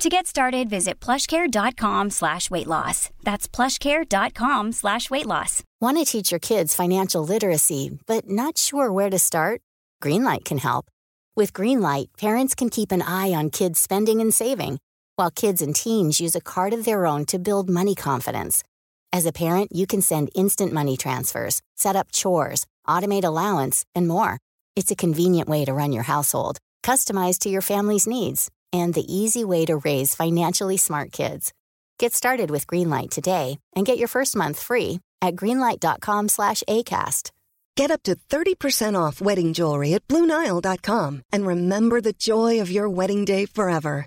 To get started, visit plushcare.com slash weight loss. That's plushcare.com slash weight loss. Want to teach your kids financial literacy, but not sure where to start? Greenlight can help. With Greenlight, parents can keep an eye on kids' spending and saving, while kids and teens use a card of their own to build money confidence. As a parent, you can send instant money transfers, set up chores, automate allowance, and more. It's a convenient way to run your household, customized to your family's needs, and the easy way to raise financially smart kids. Get started with Greenlight today and get your first month free at greenlight.com slash ACAST. Get up to 30% off wedding jewelry at BlueNile.com and remember the joy of your wedding day forever.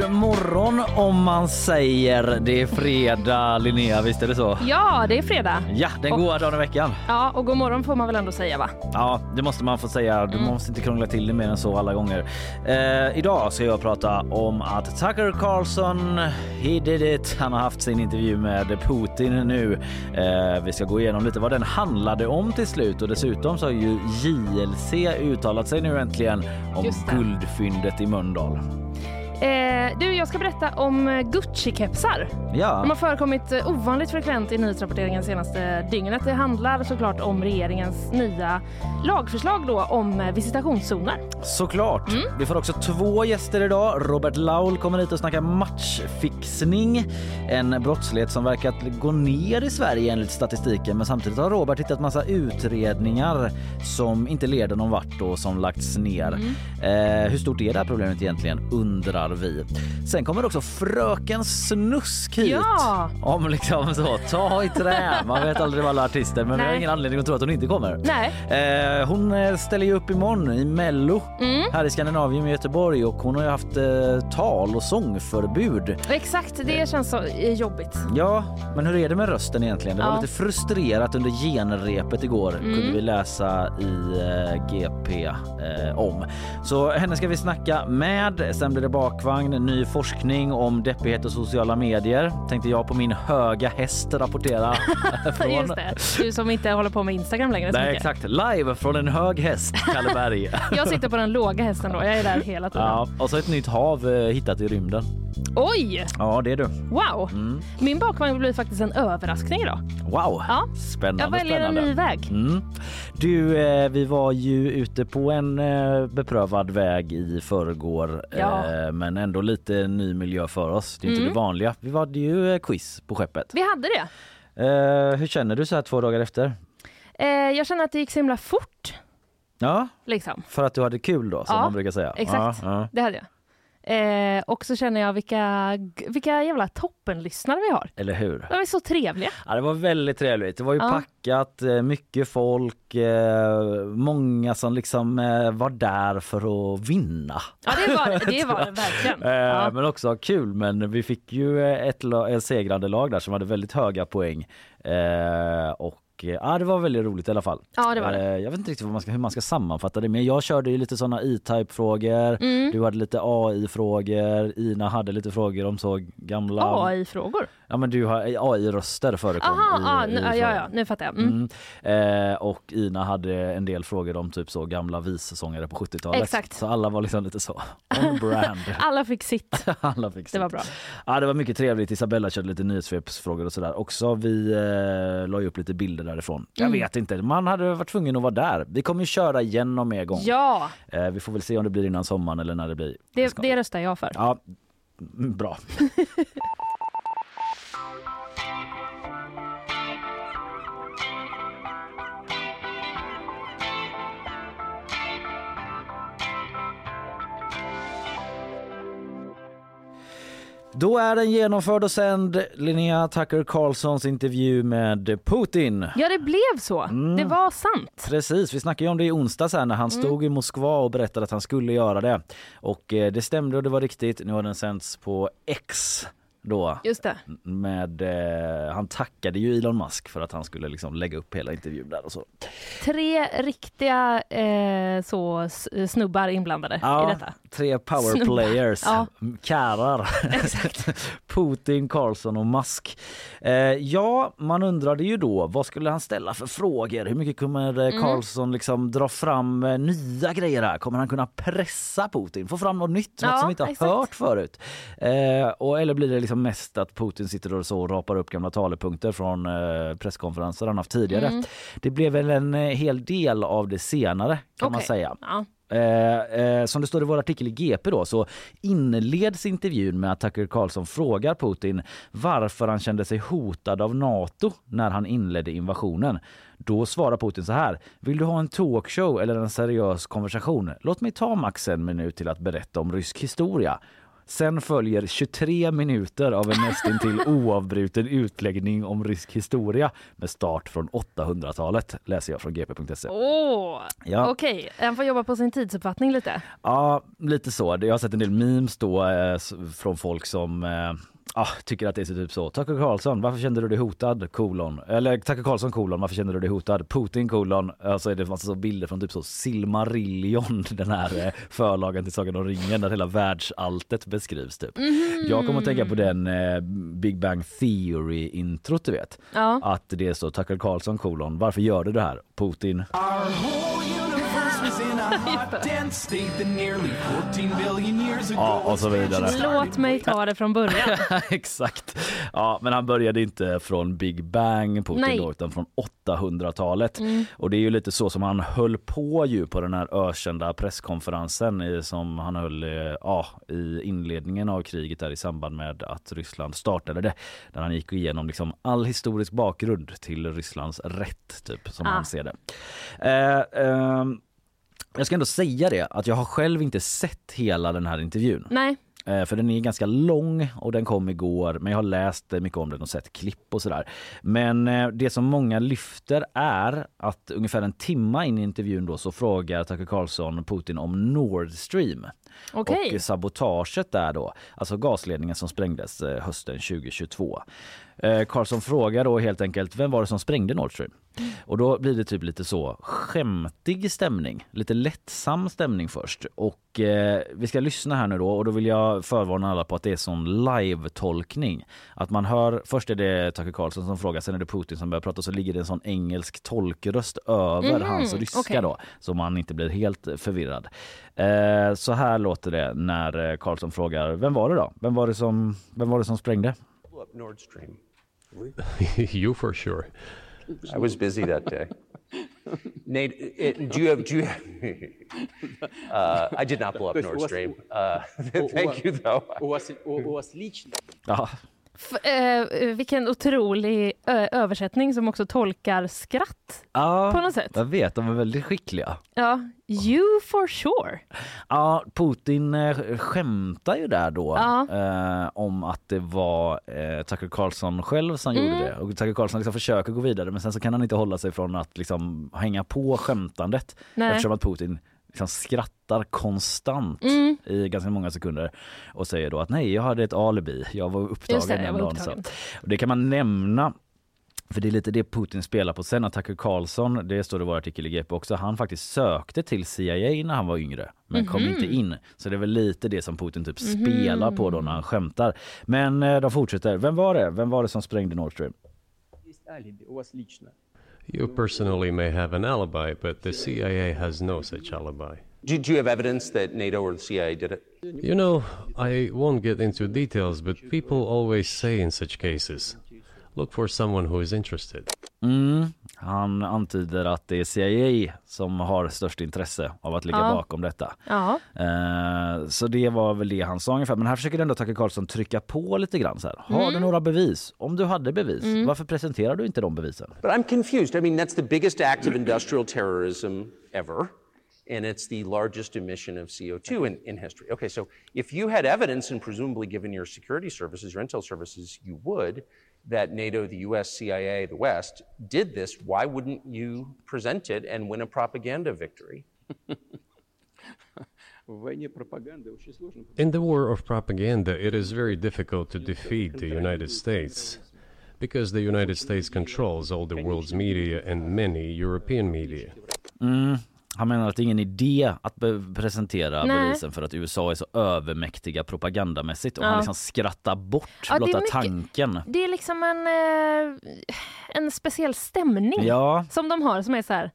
God morgon om man säger det är fredag Linnea, visst är det så? Ja, det är fredag. Ja, den goda dagen i veckan. Ja, och god morgon får man väl ändå säga va? Ja, det måste man få säga. Du måste inte krångla till det mer än så alla gånger. Eh, idag ska jag prata om att Tucker Carlson, he did it. Han har haft sin intervju med Putin nu. Eh, vi ska gå igenom lite vad den handlade om till slut och dessutom så har ju JLC uttalat sig nu äntligen om guldfyndet i Mölndal. Eh, du, jag ska berätta om Gucci-kepsar. Ja. De har förekommit eh, ovanligt frekvent i nyhetsrapporteringen senaste dygnet. Det handlar såklart om regeringens nya lagförslag då om eh, visitationszoner. Såklart. Vi får också två gäster idag. Robert Laul kommer hit och snackar matchfixning. En brottslighet som verkat gå ner i Sverige enligt statistiken. Men samtidigt har Robert hittat massa utredningar som inte leder någon vart och som lagts ner. Eh, hur stort är det här problemet egentligen undrar vi. Sen kommer också fröken Snusk hit. Ja. Om liksom så, ta i trä. Man vet aldrig vad alla artister men vi har Nej. ingen anledning att tro att hon inte kommer. Nej. Eh, hon eh, ställer ju upp imorgon i Mello här i Skandinavien i Göteborg och hon har ju haft eh, tal och sångförbud. Exakt, det känns så eh, jobbigt. Ja, men hur är det med rösten egentligen? Det var Ja. lite frustrerat under genrepet igår kunde vi läsa i eh, GP eh, om. Så henne ska vi snacka med. Sen blir det bakvagn, ny forskning om deppighet och sociala medier. Tänkte jag på min höga häst rapportera från. Just det. Du som inte håller på med Instagram längre Nej exakt, live från en hög häst, Kalle Berg. Jag sitter på den låga hästen då. Jag är där hela tiden. Ja, och så ett nytt hav eh, hittat i rymden. Oj! Ja, det är du. Wow! Mm. Min bakvagn blir faktiskt en överraskning idag. Wow! Ja. Spännande, Jag väljer en spännande. ny väg. Mm. Du, eh, vi var ju ute på en eh, beprövad väg i förrgår Ja. eh, men ändå lite ny miljö för oss. Det är inte Mm. det vanliga. Vi hade ju eh, quiz på skeppet. Vi hade det. Eh, hur känner du så här två dagar efter? Eh, jag känner att det gick så himla fort. Ja, Liksom. för att du hade kul då som Ja, man brukar säga. exakt. Ja, ja. Det hade jag. Eh, och så känner jag vilka, vilka jävla toppenlyssnare vi har. Eller hur? De är så trevliga. Ja, det var väldigt trevligt. Det var ju Ja. packat, eh, mycket folk, eh, många som liksom eh, var där för att vinna. Ja, det var det, var det verkligen. Eh, Ja. Men också kul, men vi fick ju ett, ett segrande lag där som hade väldigt höga poäng. Eh, och eh, ja, det var väldigt roligt i alla fall. Ja, det var det. Eh, jag vet inte riktigt vad man ska, hur man ska sammanfatta det men jag körde ju lite sådana E-type frågor. Mm. Du hade lite AI-frågor. Ina hade lite frågor om så gamla... AI-frågor. Ja men du har AI-röster förekom Aha, i, ah, i nu, ja, frågan. ja, nu fattar jag. Mm. Mm. Eh, och Ina hade en del frågor om typ så gamla vissångare på 70-talet. Exakt. Så alla var liksom lite så on brand. Alla fick sitt. alla fick Det var sitt. bra. Ja det var mycket trevligt. Isabella körde lite nyhetssvepsfrågor och sådär också. Vi eh, la ju upp lite bilder därifrån. Jag vet inte, man hade varit tvungen att vara där. Vi kommer ju köra igen någon mer gång. Ja, Eh, vi får väl se om det blir innan sommaren eller när det blir. det, det röstar jag för. Ja, mm, bra. Då är den genomförd och sänd. Linnea Tucker Carlsons intervju med Putin. Ja, det blev så. Mm. Det var sant. Precis, vi snackade ju om det i onsdags här när han Mm. stod i Moskva och berättade att han skulle göra det. Och eh, det stämde och det var riktigt. Nu har den sänts på X då. Med, eh, han tackade ju Elon Musk för att han skulle liksom lägga upp hela intervjun där och så. Tre riktiga eh, så, snubbar inblandade i detta. tre power Snubbar. players, Ja. kärar. Putin, Carlson och Musk. Eh, ja, man undrade ju då vad skulle han ställa för frågor? Hur mycket kommer eh, Mm. Carlson liksom dra fram eh, nya grejer här? Kommer han kunna pressa Putin? Få fram något nytt, något Ja, som vi inte har exakt. hört förut? Eh, och, eller blir det liksom mest att Putin sitter och så rapar upp gamla talepunkter från eh, presskonferenser han haft tidigare? Mm. Det blev väl en eh, hel del av det senare kan man Okej. säga. Ja. Eh, eh, som det står i vår artikel i GP då så inleds intervjun med att Tucker Carlson frågar Putin varför han kände sig hotad av Nato när han inledde invasionen. Då svarar Putin så här. Vill du ha en talkshow eller en seriös konversation? Låt mig ta max en minut till att berätta om rysk historia. Sen följer 23 minuter av en nästintill oavbruten utläggning om rysk historia med start från 800-talet, läser jag från gp.se. Åh, Ja. okej. Han får jobba på sin tidsuppfattning lite. Ja, lite så. Jag har sett en del memes då eh, från folk som eh, ah, tycker att det är så typ så. Tucker Carlson, varför kände du dig hotad? Kolon. Eller Tucker Carlson kolon, varför kände du dig hotad? Putin kolon. Alltså är det massa så bilder från typ så Silmarillion, den här eh, förlagen till Sagan om ringen där hela världsalltet beskrivs typ. Jag kommer att tänka på den eh, Big Bang Theory introt du vet. Ja. Att det är så Tucker Carlson kolon, varför gör du det här? Putin. Our Ja, och så vidare. Låt mig ta det från början. Exakt. Ja, men han började inte från Big Bang Putin Nej. då, utan från 800-talet. Mm. Och det är ju lite så som han höll på ju på den här ökända presskonferensen i, som han höll eh, ja, i inledningen av kriget där i samband med att Ryssland startade det. Där han gick igenom liksom all historisk bakgrund till Rysslands rätt typ som Ah. han ser det. Eh, ehm, jag ska ändå säga det att jag har själv inte sett hela den här intervjun. Nej. Eh, För den är ganska lång och den kom igår men jag har läst eh, mycket om den och sett klipp och sådär. Men eh, det som många lyfter är att ungefär en timma in i intervjun då så frågar Tucker Carlson Putin om Nord Stream. Okej. Och sabotaget där då, alltså gasledningen som sprängdes hösten 2022. Eh, Carlson frågar då helt enkelt vem var det som sprängde Nord Stream? Och då blir det typ lite så skämtig stämning, lite lättsam stämning först. Och eh, vi ska lyssna här nu då och då vill jag förvarna alla på att det är sån live-tolkning. Att man hör, först är det Tucker Carlson som frågar, sen är det Putin som börjar prata så ligger det en sån engelsk tolkröst över Mhm, hans ryska okej. då så man inte blir helt förvirrad. Eh, så här låter det när eh, Carlson frågar vem var det då? Vem var det som, vem var det som sprängde? Nord Stream. you for sure. I was busy that day. Nate, it, do you have? Do you? uh, I did not blow up But Nord was- Stream. Uh, thank you, though. У вас, у, у вас лично Ja, F- Eh, vilken otrolig översättning som också tolkar skratt ja på något sätt. jag vet, de är väldigt skickliga. Ja, you for sure. Ja, Putin eh, skämtar ju där då Ja. eh, om att det var eh, Tucker Carlson själv som gjorde Mm. det. Och Tucker Carlson liksom försöker gå vidare men sen så kan han inte hålla sig från att liksom hänga på skämtandet Nej. eftersom att Putin liksom skrattar konstant Mm. i ganska många sekunder och säger då att nej, jag hade ett alibi. Jag var upptagen det, den dagen. Så. Och det kan man nämna för det är lite det Putin spelar på sen att Tucker Carlson, det står det i vår artikel i GP också, han faktiskt sökte till CIA när han var yngre men kom Mhm. inte in. Så det är väl lite det som Putin typ spelar på då när han skämtar. Men eh, de fortsätter. Vem var det? Vem var det som sprängde Nord Stream? You personally may have an alibi, but the CIA has no such alibi. Did you have evidence that NATO or the CIA did it? You know, I won't get into details, but people always say in such cases look for someone who is interested. Mm. Han antyder att det är CIA som har störst intresse av att ligga Ja. bakom detta. Ja. Eh, så det var väl det han sa ungefär. Men här försöker ändå Tucker Carlson trycka på lite grann. Så här. Har Mm. du några bevis? Om du hade bevis, varför presenterar du inte de bevisen? But I'm confused. I mean, that's the biggest act of industrial terrorism ever, and it's the largest emission of CO2 in, in history. Okay, so if you had evidence, and presumably given your security services, your intel services, you would, that NATO, the US, CIA, the West did this, why wouldn't you present it and win a propaganda victory? In the war of propaganda, it is very difficult to defeat the United States because the United States controls all the world's media and many European media. Mm, Han menar att det är ingen idé att presentera Nej. bevisen för att USA är så övermäktiga propagandamässigt och Ja. han liksom skrattar bort Ja, blotta mycket- tanken. Det är liksom en, eh, en speciell stämning Ja. som de har som är så här.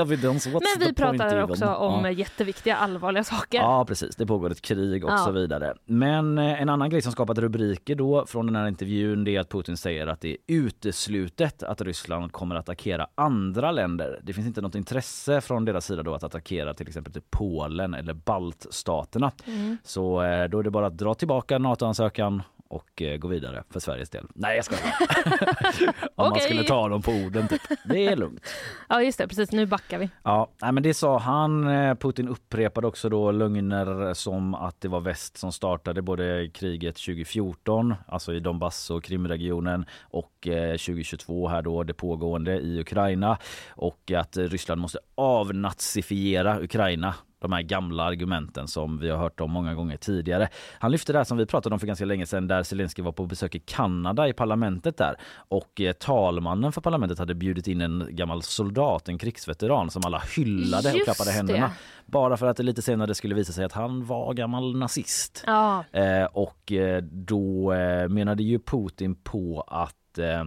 Evidence, what's Men vi pratar even? också om Ja. jätteviktiga allvarliga saker. Ja precis, det pågår ett krig och Ja. så vidare. Men eh, en annan grej som skapat rubriker då från den här intervjun det är att Putin säger att det är uteslutet att Ryssland kommer att attackera andra länder. Det finns inte något intresse från deras sida då att attackera till exempel till Polen eller baltstaterna. Mm. Så eh, då är det bara att dra tillbaka NATO-ansökan och eh, gå vidare för Sveriges del. Nej jag skojar. Om man Okej. skulle ta dem på orden typ. Det är lugnt. Ja just det, precis nu backar vi. Ja, nej, men det sa han. Eh, Putin upprepade också då lögner som att det var väst som startade både kriget 2014, alltså i Donbass och Krimregionen och eh, 2022 här då det pågående i Ukraina och att eh, Ryssland måste avnazifiera Ukraina de här gamla argumenten som vi har hört om många gånger tidigare. Han lyfte det här som vi pratade om för ganska länge sedan där Zelensky var på besök i Kanada i parlamentet där och eh, talmannen för parlamentet hade bjudit in en gammal soldat, en krigsveteran som alla hyllade och Just klappade det. händerna. Bara för att det lite senare skulle visa sig att han var gammal nazist. Ja, Eh, och eh, då eh, menade ju Putin på att eh,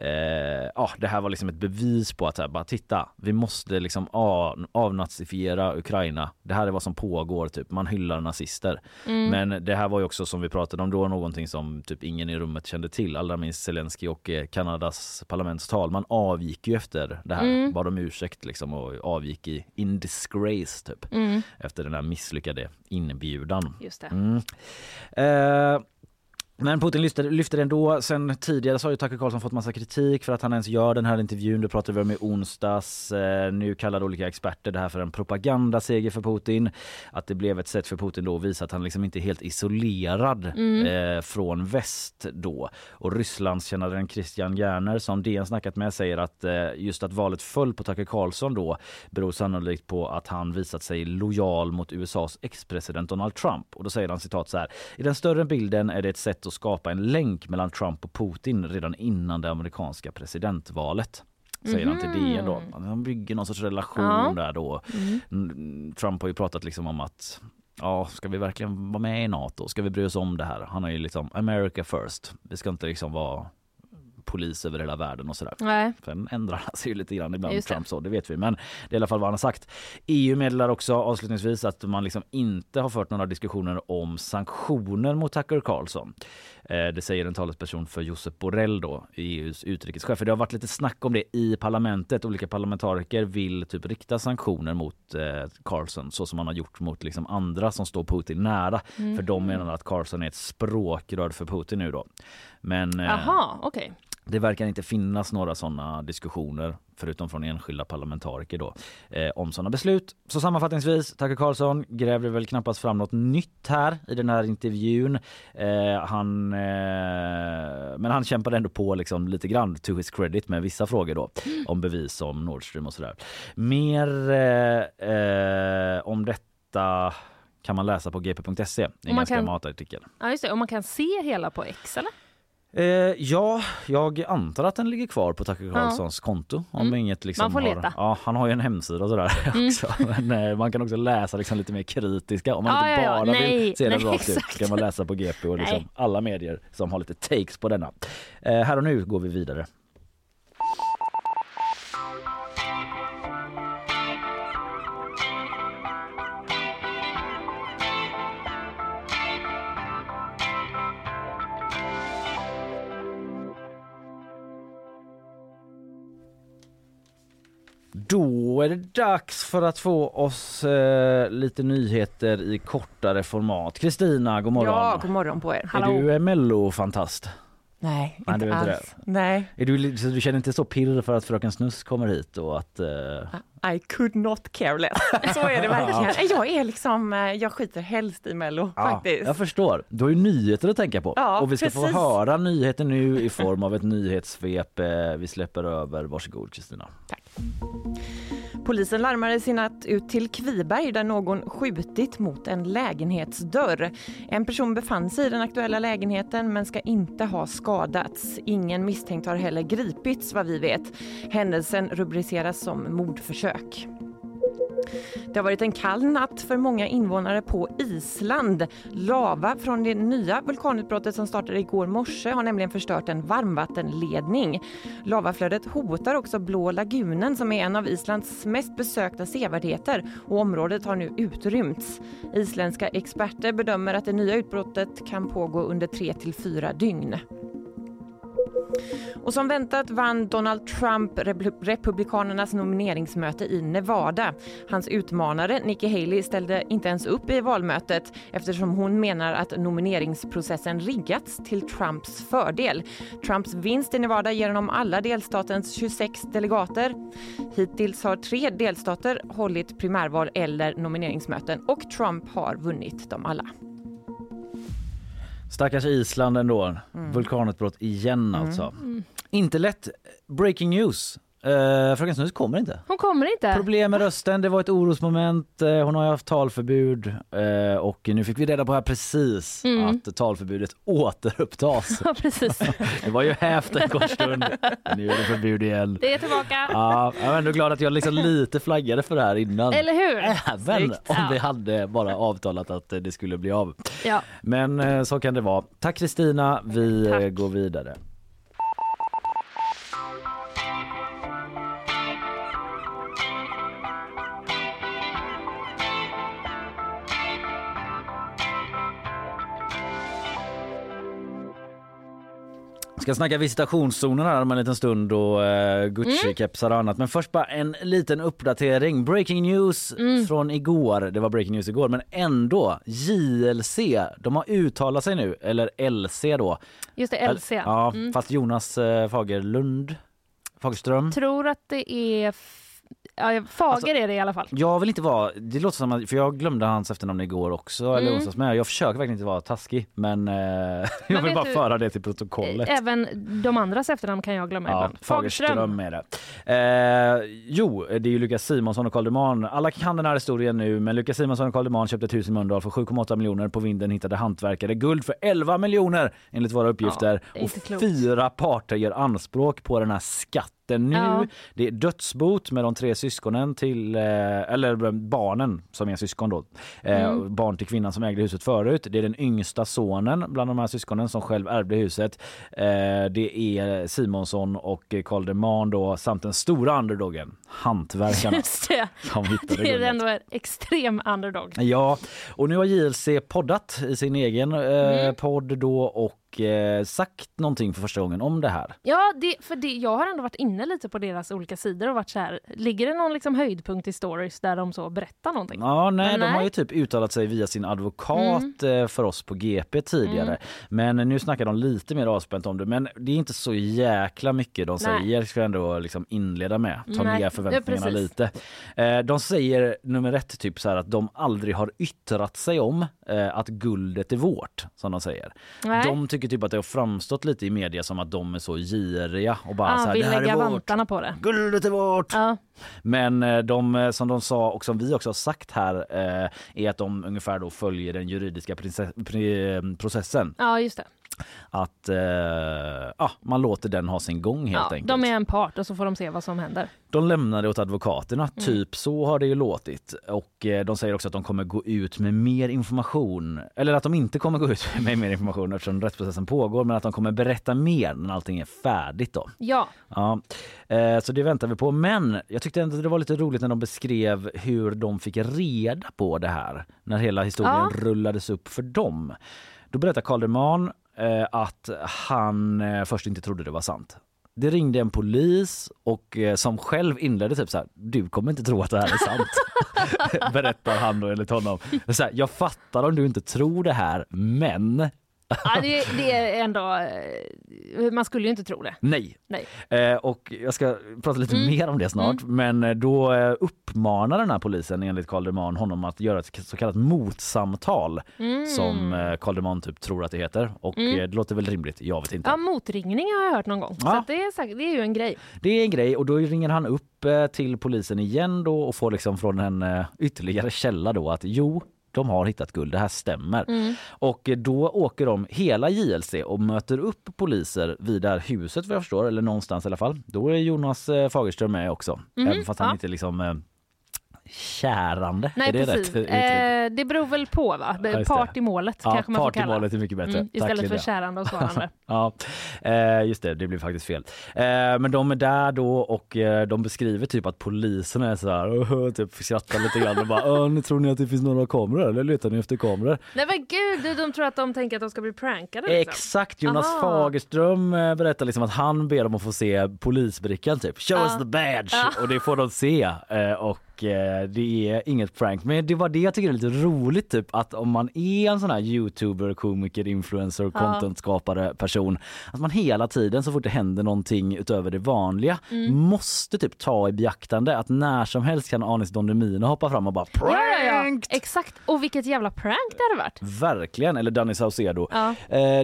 eh, ja, det här var liksom ett bevis på att här, bara titta, vi måste liksom av, avnazifiera Ukraina. Det här är vad som pågår, typ. man hyllar nazister. Men det här var ju också som vi pratade om då någonting som typ ingen i rummet kände till. Allra minst Zelensky och eh, Kanadas parlamentstalman avgick ju efter det här. Bad om ursäkt liksom och avgick i in disgrace typ. Efter den här misslyckade inbjudan. just det. Mm. Eh, men Putin lyfter, lyfter ändå. Sen tidigare så har ju Tucker Carlson fått massa kritik för att han ens gör den här intervjun. Det pratade vi om i onsdags. Eh, nu kallar olika experter det här för en propagandaseger för Putin. Att det blev ett sätt för Putin då att visa att han liksom inte är helt isolerad eh, från väst då. Och Rysslandskännaren Christian Järner som DN snackat med säger att eh, just att valet föll på Tucker Carlson då beror sannolikt på att han visat sig lojal mot USAs ex-president Donald Trump. Och då säger han citat så här. I den större bilden är det ett sätt att skapa en länk mellan Trump och Putin redan innan det amerikanska presidentvalet. Säger han till DN då. Han bygger någon sorts relation Ja. där då. Mm, Trump har ju pratat liksom om att Ja, ska vi verkligen vara med i NATO? Ska vi bry oss om det här? Han har ju liksom America first. Vi ska inte liksom vara polis över hela världen och sådär. Nej. Sen ändrar han sig ju lite grann ibland, Just. Trump så, det vet vi. Men det är i alla fall vad han har sagt. EU meddelar också avslutningsvis att man liksom inte har fört några diskussioner om sanktioner mot Tucker Carlson. Eh, Det säger en talesperson för Josep Borrell då, EUs utrikeschef. För det har varit lite snack om det i parlamentet. Olika parlamentariker vill typ rikta sanktioner mot eh, Carlson så som man har gjort mot liksom andra som står Putin nära. För de menar att Carlson är ett språkrör för Putin nu då. Men eh, Jaha, okej. det verkar inte finnas några sådana diskussioner förutom från enskilda parlamentariker då eh, om sådana beslut. Så sammanfattningsvis, Tucker Carlson gräver väl knappast fram något nytt här i den här intervjun. Eh, han, eh, men han kämpade ändå på liksom lite grann to his credit med vissa frågor då om bevis om Nord Stream och sådär. Mer eh, eh, om detta kan man läsa på gp.se. En ganska kan- matartikel. Ja, just det. Och man kan se hela på X, eller? Eh, ja, jag antar att den ligger kvar på Tucker Carlsons konto. Om Mm. inget liksom Man får har, leta. Mm. Ja, han har ju en hemsida och sådär också. Men eh, man kan också läsa liksom lite mer kritiska. Om man Ja, inte ja, ja. bara Nej, vill se den nej, rakt ut kan man läsa på GP och liksom Nej. alla medier som har lite takes på denna. Eh, här och nu går vi vidare. Då är det dags för att få oss eh, lite nyheter i kortare format. Kristina, god morgon. Ja, god morgon på er. Är du eh, mellofantast? Nej, inte Nej, inte alls. Nej, Är du, du känner inte så pirr för att Fröken Snusk kommer hit och att... Eh, I could not care less. Så är det verkligen. Jag är liksom, eh, jag skiter helst i Mello faktiskt. jag förstår. Du har ju nyheter att tänka på. Ja, och vi ska få precis. höra nyheter nu i form av ett nyhetssvep. Eh, vi släpper över. Varsågod Kristina. Polisen larmade sin natt ut till Kviberg där någon skjutit mot en lägenhetsdörr. En person befann sig i den aktuella lägenheten men ska inte ha skadats. Ingen misstänkt har heller gripits vad vi vet. Händelsen rubriceras som mordförsök. Det har varit en kall natt för många invånare på Island. Lava från det nya vulkanutbrottet som startade igår morse har nämligen förstört en varmvattenledning. Lavaflödet hotar också Blå lagunen som är en av Islands mest besökta sevärdheter och området har nu utrymts. Isländska experter bedömer att det nya utbrottet kan pågå under 3 till 4 dygn. Och som väntat vann Donald Trump Republikanernas nomineringsmöte i Nevada. Hans utmanare Nikki Haley ställde inte ens upp i valmötet eftersom hon menar att nomineringsprocessen riggats till Trumps fördel. Trumps vinst i Nevada ger honom alla delstatens 26 delegater. Hittills har tre delstater hållit primärval eller nomineringsmöten och Trump har vunnit dem alla. Stackars Island ändå. Mm. Vulkanutbrott igen alltså. Inte lätt. Breaking news. Uh, Fröken Snusk kommer inte. Hon kommer inte. Problem med rösten, det var ett orosmoment. Eh, Hon har ju haft talförbud eh, och nu fick vi reda på här precis Mm. att talförbudet återupptas. Ja, precis. Det var ju hävt en kort stund. Nu är det förbud igen. Det är tillbaka. Ja, jag är ändå glad att jag liksom lite flaggade för det här innan. Eller hur? Även Snyggt. om Ja. vi hade bara avtalat att det skulle bli av. Ja. Men så kan det vara. Tack Kristina, vi Tack. går vidare. Ska snacka visitationszoner här om en liten stund och uh, Gucci-kepsar och annat. Men först bara en liten uppdatering. Breaking news från igår. Det var breaking news igår men ändå. JLC, de har uttalat sig nu, eller LC då. Just det, LC. Ja, Mm. fast Jonas eh, Fagerlund, Fagerström. Tror att det är... Ja, Fager Alltså- är det i alla fall. Jag vill inte vara, det låter som att, för jag glömde hans efternamn igår också, eller Mm. onsdags med. Jag försöker verkligen inte vara taskig men eh, jag vill bara du- föra det till protokollet. Även de andras efternamn kan jag glömma Ja, ibland. Fagerström är det. Eh, jo, det är ju Lukas Simonsson och Carl Deman. Alla kan den här historien nu, men Lukas Simonsson och Carl Deman köpte ett hus i Mölndal för 7,8 miljoner. På vinden hittade hantverkare guld för 11 miljoner enligt våra uppgifter. är och klokt. fyra parter gör anspråk på den här skatten nu. Ja. Det är dödsbot med de tre syskonen till, eh, eller barnen som är syskon då. Eh, Mm. Barn till kvinnan som ägde huset förut. Det är den yngsta sonen bland de här syskonen som själv ärvde huset. Eh, det är Simonsson och Karl Deman då samt den stora underdogen, hantverkarna. Just det. som hittade Det är ändå en extrem underdog. Ja, och nu har JLC poddat i sin egen Mm. podd då och eh, sagt någonting för första gången om det här. Ja, det, för det, jag har ändå varit inne lite på deras olika sidor och varit så här, ligger det någon liksom höjdpunkt i stories där de så berättar någonting? Ja, nej, Men de har nej. ju typ uttalat sig via sin advokat eh, för oss på GP tidigare. Men nu snackar de lite mer avspänt om det. Men det är inte så jäkla mycket de Nej. säger, ska jag ändå liksom inleda med. Ta Nej, ner förväntningarna ja, lite. Eh, de säger nummer ett typ så här att de aldrig har yttrat sig om eh, att guldet är vårt, som de säger. Nej. De tycker typ att det har framstått lite i media som att de är så giriga och bara så ah, här, vill det här lägga är vantarna på det. Guldet är vårt! Ja. Men eh, de eh, som de sa och som vi också har sagt här eh, är att de ungefär då följer den juridiska processen. ja, just det. Att eh, ja, man låter den ha sin gång helt Ja, enkelt. de är en part och så får de se vad som händer. De lämnar det åt advokaterna, Mm. typ så har det ju låtit. Och eh, de säger också att de kommer gå ut med mer information. Eller att de inte kommer gå ut med mer information eftersom rättsprocessen pågår men att de kommer berätta mer när allting är färdigt då. Ja, Ja, eh, så det väntar vi på. Men jag tyckte ändå det var lite roligt när de beskrev hur de fick reda på det här. När hela historien Ja. rullades upp för dem. Då berättar Karl Deman eh, att han eh, först inte trodde det var sant. det ringde en polis och eh, som själv inledde typ så här, du kommer inte tro att det här är sant. Berättar han då enligt honom. Så här, jag fattar om du inte tror det här men Ja, det, det är ändå... eh, Man skulle ju inte tro det. nej. Nej. Eh, och jag ska prata lite Mm. mer om det snart men eh, då eh, uppmanar den här polisen enligt Karl Deman honom att göra ett så kallat motsamtal Mm. som Karl Deman typ tror att det heter och Mm. det låter väl rimligt, jag vet inte. Ja, motringning har jag hört någon gång. Så Ja. att det, är säkert, det är ju en grej. Det är en grej och då ringer han upp till polisen igen då och får liksom från en ytterligare källa då att jo, de har hittat guld, det här stämmer. Mm. Och då åker de hela JLC och möter upp poliser vid det här huset vad jag förstår, eller någonstans i alla fall. Då är Jonas eh, Fagerström med också, Mhm, även fast han ja. inte liksom eh, kärande. Nej, är det precis. rätt? Eh, det beror väl på, va? Part det. i målet Ja, kanske man får part i kalla målet är mycket bättre. Mm, Tack, istället för Linda. kärande och svarande. ja, eh, just det, det blir faktiskt fel. Eh, men de är där då och eh, de beskriver typ att polisen är så här, och typ skrattar lite grann och bara, "Åh, nu tror ni att det finns några kameror eller letar ni efter kameror? Nej men gud, de tror att de tänker att de ska bli prankade. Liksom. Exakt, Jonas Aha. Fagerström eh, berättar liksom att han ber dem att få se polisbrickan typ. Show Ja. us the badge! Ja. Och det får de se. Eh, och eh, det är inget prank. Men det var det jag tycker är lite roligt typ att om man är en sån här youtuber, komiker, influencer, Ja. contentskapare person. Att man hela tiden så fort det händer någonting utöver det vanliga Mm. måste typ ta i beaktande att när som helst kan Anis Don Demina hoppa fram och bara Ja, ja, ja. prank! Exakt. Och vilket jävla prank det hade varit. Verkligen, eller Danny Saucedo. Eh,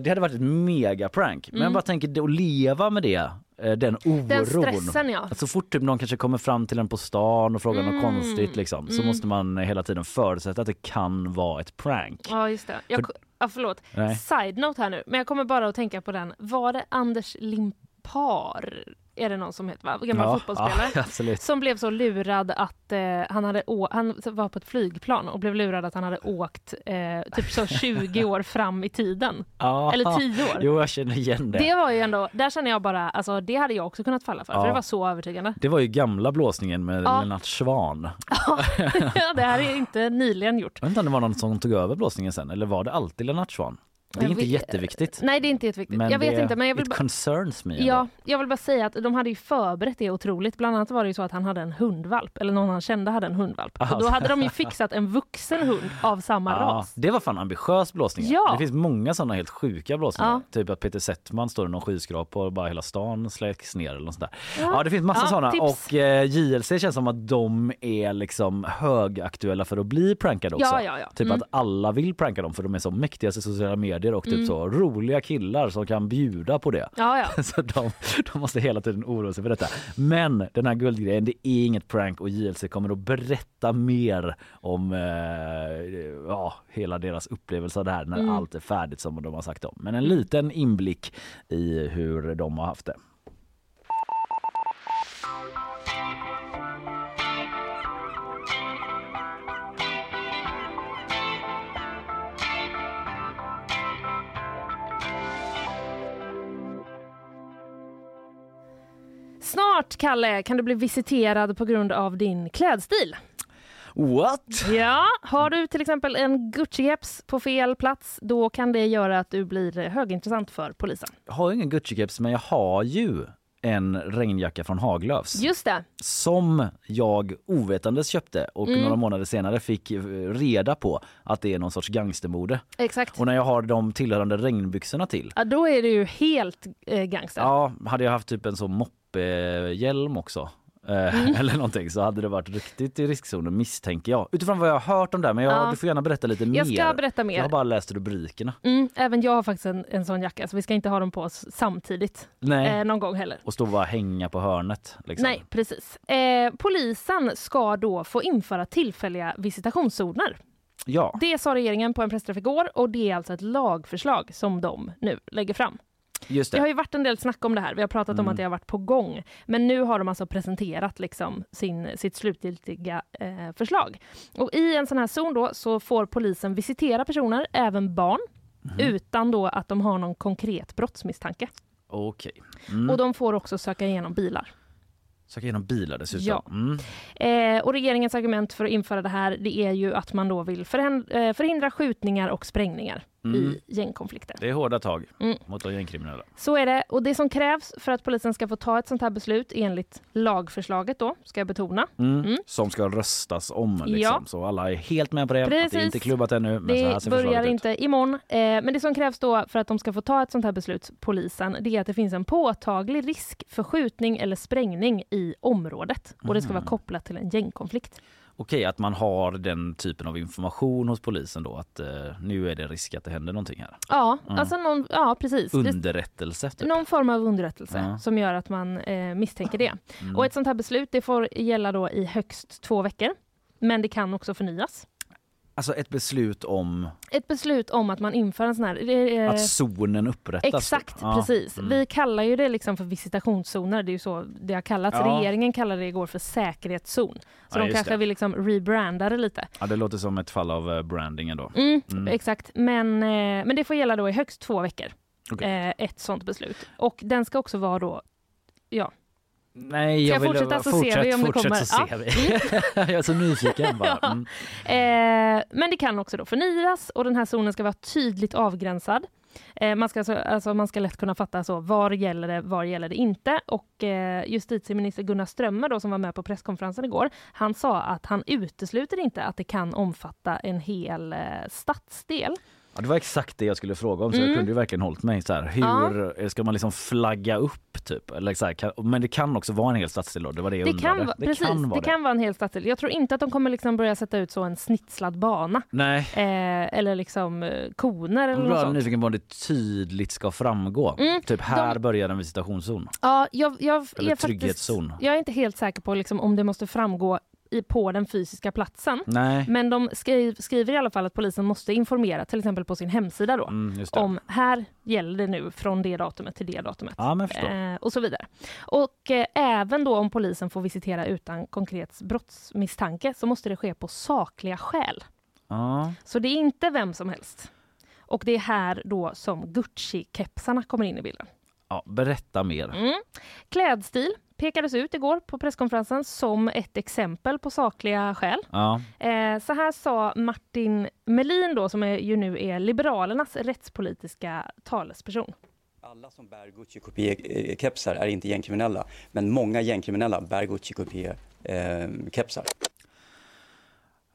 det hade varit ett megaprank. Men Mm. jag bara tänker att leva med det, den oron. Den stressen, ja. Att så fort typ någon kanske kommer fram till en på stan och frågar Mm. något konstigt liksom, så Mm. måste man hela tiden förutsätta att det kan vara ett prank. Ja, just det. Jag, För- ja, förlåt. Nej. Side note här nu, men jag kommer bara att tänka på den. Var det Anders Limpar? Är det någon som heter, va? Gammal Ja, fotbollsspelare. ja. Som blev så lurad att eh, han hade å- han var på ett flygplan och blev lurad att han hade åkt eh, typ så 20 år fram i tiden. Ja. Eller 10 år. Jo, jag känner igen det. Det var ju ändå, där känner jag bara, alltså det hade jag också kunnat falla för, för det var så övertygande. Det var ju gamla blåsningen med Ja. Lennart Swahn. ja, det här är inte nyligen gjort. Jag vet inte om det var någon som tog över blåsningen sen eller var det alltid Lennart Swahn? Det är inte vet- jätteviktigt. Nej, det är inte jätteviktigt. Men jag vet det, inte, men jag vill it concerns me. ändå. Ja, jag vill bara säga att de hade ju förberett det otroligt. Bland annat var det ju så att han hade en hundvalp, eller någon han kände hade en hundvalp. Och då hade de ju fixat en vuxen hund av samma Ja, ras. det var fan ambitiös blåsningar. Ja. Det finns många sådana helt sjuka blåsningar. Ja. Typ att Peter Settman står i någon skyskrapa och bara hela stan släcks ner eller något sånt där. Ja. Ja, det finns massa Ja, sådana tips. och eh, JLC känns som att de är liksom högaktuella för att bli prankade också. Ja, ja, ja. Typ Mm. att alla vill pranka dem för de är så mäktiga i sociala medier och typ Mm. så roliga killar som kan bjuda på det. Ja, ja. Så de, de måste hela tiden oroa sig för detta. Men den här guldgrejen, det är inget prank och JLC kommer att berätta mer om eh, ja, hela deras upplevelse av det här när Mm. allt är färdigt som de har sagt om. Men en liten inblick i hur de har haft det. Snart, Kalle, kan du bli visiterad på grund av din klädstil. What? Ja, har du till exempel en Gucci-keps på fel plats, då kan det göra att du blir högintressant för polisen. Jag har ingen Gucci-keps men jag har ju en regnjacka från Haglöfs. Just det. som jag ovetandes köpte och Mm. några månader senare fick eh, reda på att det är någon sorts gangstermode. Exakt. Och när jag har de tillhörande regnbyxorna till. Ja, då är det ju helt eh, gangster. Ja, hade jag haft typ en sån moppehjälm också eh, Mm. eller någonting så hade det varit riktigt i riskzonen misstänker jag. Utifrån vad jag har hört om det här, men jag, Ja. du får gärna berätta lite mer. Jag ska berätta mer. Jag har bara läst rubrikerna. Mm, även jag har faktiskt en, en sån jacka, så vi ska inte ha dem på oss samtidigt. Nej. Eh, någon gång heller. Och stå och bara hänga på hörnet. Liksom. Nej, precis. Eh, polisen ska då få införa tillfälliga visitationszoner. Ja. Det sa regeringen på en pressträff igår och det är alltså ett lagförslag som de nu lägger fram. Just Det det. har ju varit en del snack om det här. Vi har pratat om Mm. att det har varit på gång. Men nu har de alltså presenterat liksom sin, sitt slutgiltiga eh, förslag. Och I en sån här zon då så får polisen visitera personer, även barn, Mhm. utan då att de har någon konkret brottsmisstanke. Okej. Mm. Och de får också söka igenom bilar. Söka igenom bilar dessutom. Ja. Mm. Eh, och regeringens argument för att införa det här det är ju att man då vill eh, förhindra skjutningar och sprängningar. Mm. i gängkonflikter. Det är hårda tag Mm. mot de gängkriminella. Så är det. Och det som krävs för att polisen ska få ta ett sånt här beslut enligt lagförslaget då, ska jag betona. Mm. Mm. Som ska röstas om. Liksom. Ja. Så alla är helt med på det. Att det är Precis. inte klubbat ännu. Men så här Det ser börjar förslaget ut. inte imorgon. Eh, men det som krävs då för att de ska få ta ett sånt här beslut, polisen, det är att det finns en påtaglig risk för skjutning eller sprängning i området. Och det ska Mm. vara kopplat till en gängkonflikt. Okej, att man har den typen av information hos polisen då att eh, nu är det risk att det händer någonting här. Ja, Mm. alltså någon, ja precis. Underrättelse. Typ. Någon form av underrättelse Ja. som gör att man eh, misstänker det. Mm. Och ett sånt här beslut det får gälla då i högst två veckor. Men det kan också förnyas. Alltså ett beslut om Ett beslut om att man inför en sån här... eh, att zonen upprättas. Exakt. Ja. precis. Mm. Vi kallar ju det liksom för visitationszoner. Det är ju så det har kallats. Ja. Regeringen kallade det igår för säkerhetszon. Så Ja, de kanske det. vill liksom rebranda det lite. Ja, det låter som ett fall av eh, branding ändå. Mm, Mm. Exakt, men, eh, men det får gälla då i högst två veckor. Okej. Eh, ett sånt beslut. Och den ska också vara då Ja, Nej, jag jag vill fortsätta så ser vi om det fortsätt kommer? så ser vi. jag är så nyfiken bara. Ja. Mm. Eh, men det kan också då förnyas och den här zonen ska vara tydligt avgränsad. Eh, man, ska alltså, alltså, man ska lätt kunna fatta så, var gäller det, var gäller det inte? Och eh, justitieminister Gunnar Strömmer då, som var med på presskonferensen igår, han sa att han utesluter inte att det kan omfatta en hel eh, stadsdel. Ja, det var exakt det jag skulle fråga om så Mm. jag kunde ju verkligen hållit mig så här. Hur eh, ska man liksom flagga upp typ? Eller så här, kan, men det kan också vara en hel stadsdel då. Det var det jag Det undrade. kan, va- precis, kan vara det kan vara en hel stadsdel. Jag tror inte att de kommer liksom börja sätta ut så en snitslad bana. Nej. Eh, eller liksom eh, koner Jag eller något sånt. nyfiken på om det tydligt ska framgå. Mm, Typ här de- börjar en visitationszon. Ja, jag, jag, Eller är trygghetszon. Faktiskt, jag är inte helt säker på liksom, om det måste framgå i, på den fysiska platsen. Nej. Men de skriv, skriver i alla fall att polisen måste informera, till exempel på sin hemsida då, Mm, om här gäller det nu från det datumet till det datumet. Ja. Eh, och så vidare. Och eh, även då om polisen får visitera utan konkret brottsmisstanke så måste det ske på sakliga skäl. Ja. Så det är inte vem som helst. Och det är här då som Gucci-kepsarna kommer in i bilden. ja, berätta mer. Mm. Klädstil pekades ut igår på presskonferensen som ett exempel på sakliga skäl. Ja. Eh, så här sa Martin Melin då, som är, ju nu är Liberalernas rättspolitiska talesperson. Alla som bär Gucci-kopie-kepsar är inte gängkriminella, men många gängkriminella bär Gucci-kopie-kepsar.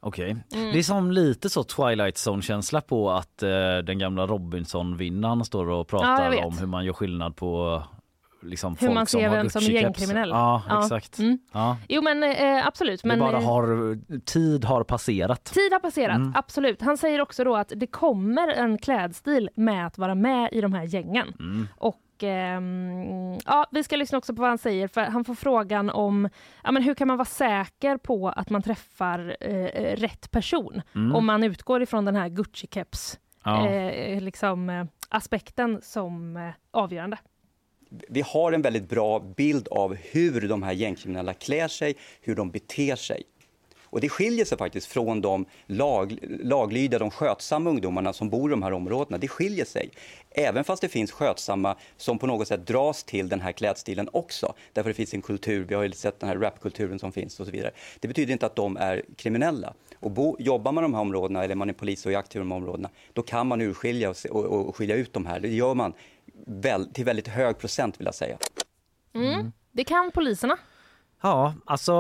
Okej. Mm. Det är som lite så Twilight Zone-känsla på att eh, den gamla Robinson-vinnaren står och Ja, pratar vet. om hur man gör skillnad på liksom, Hur man ser vem som är gängkriminell. Ja, Ja. exakt. Mm. Ja. Jo men eh, absolut. Det Men, bara eh, har, tid har passerat. Tid har passerat, Mm. absolut. Han säger också då att det kommer en klädstil med att vara med i de här gängen. Mm. Och ehm, ja, vi ska lyssna också på vad han säger, för han får frågan om ja, men hur kan man vara säker på att man träffar eh, rätt person Mm. om man utgår ifrån den här Gucci-keps Ja. eh, liksom, eh, aspekten som eh, avgörande. Vi har en väldigt bra bild av hur de här gängkriminella klär sig, hur de beter sig. Och det skiljer sig faktiskt från de lag, laglydiga, de skötsamma ungdomarna som bor i de här områdena. Det skiljer sig. Även fast det finns skötsamma som på något sätt dras till den här klädstilen också. Därför det finns en kultur, vi har ju sett den här rapkulturen som finns och så vidare. Det betyder inte att de är kriminella. Och bo, jobbar man i de här områdena, eller man är polis och är aktiv i de här områdena, då kan man urskilja och, och, och skilja ut de här. Det gör man väl, till väldigt hög procent vill jag säga. Mm. Det kan poliserna. Ja, alltså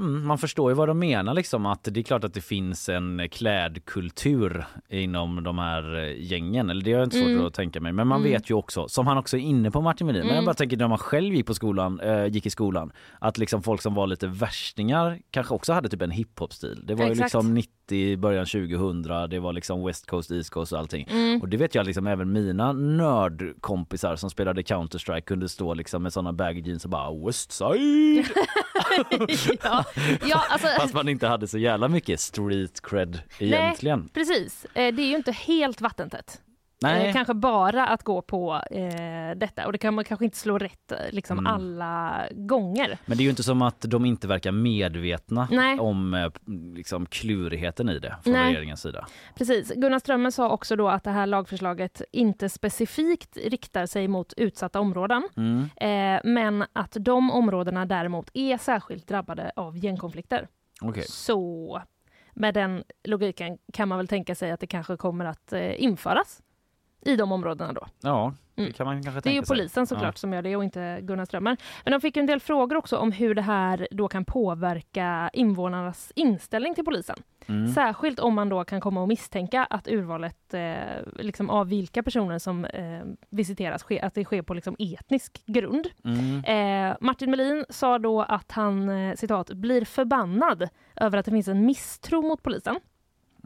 mm, man förstår ju vad de menar liksom att det är klart att det finns en klädkultur inom de här eh, gängen. Eller det har jag inte svårt Mm. att tänka mig. Men man Mm. vet ju också, som han också är inne på Martin Melin, men jag Mm. bara tänker när man själv gick på skolan, eh, gick i skolan, att liksom folk som var lite värstingar kanske också hade typ en hiphop-stil. Det var ju Exakt. liksom 90, början 2000, det var liksom West Coast, East Coast och allting. Mm. Och det vet jag liksom även mina nördkompisar som spelade Counter-Strike kunde stå liksom med sådana baggy jeans och bara West Side. ja. ja, alltså, Fast man inte hade så jävla mycket street cred egentligen. Nej, precis. Eh, det är ju inte helt vattentätt. Nej. Eh, kanske bara att gå på eh, detta och det kan man kanske inte slå rätt eh, liksom Mm. alla gånger. Men det är ju inte som att de inte verkar medvetna Nej. om eh, liksom klurigheten i det från Nej. regeringens sida. Precis. Gunnar Strömmer sa också då att det här lagförslaget inte specifikt riktar sig mot utsatta områden, Mm. eh, men att de områdena däremot är särskilt drabbade av gängkonflikter. Okej. Så med den logiken kan man väl tänka sig att det kanske kommer att eh, införas i de områdena då. Ja, det Mm. kan man kanske Det är tänka ju sig. polisen såklart som gör det och inte Gunnar Strömmer. Men de fick en del frågor också om hur det här då kan påverka invånarnas inställning till polisen. Mm. Särskilt om man då kan komma att misstänka att urvalet eh, liksom av vilka personer som eh, visiteras, sker, att det sker på liksom etnisk grund. Mm. Eh, Martin Melin sa då att han, eh, citat, blir förbannad över att det finns en misstro mot polisen.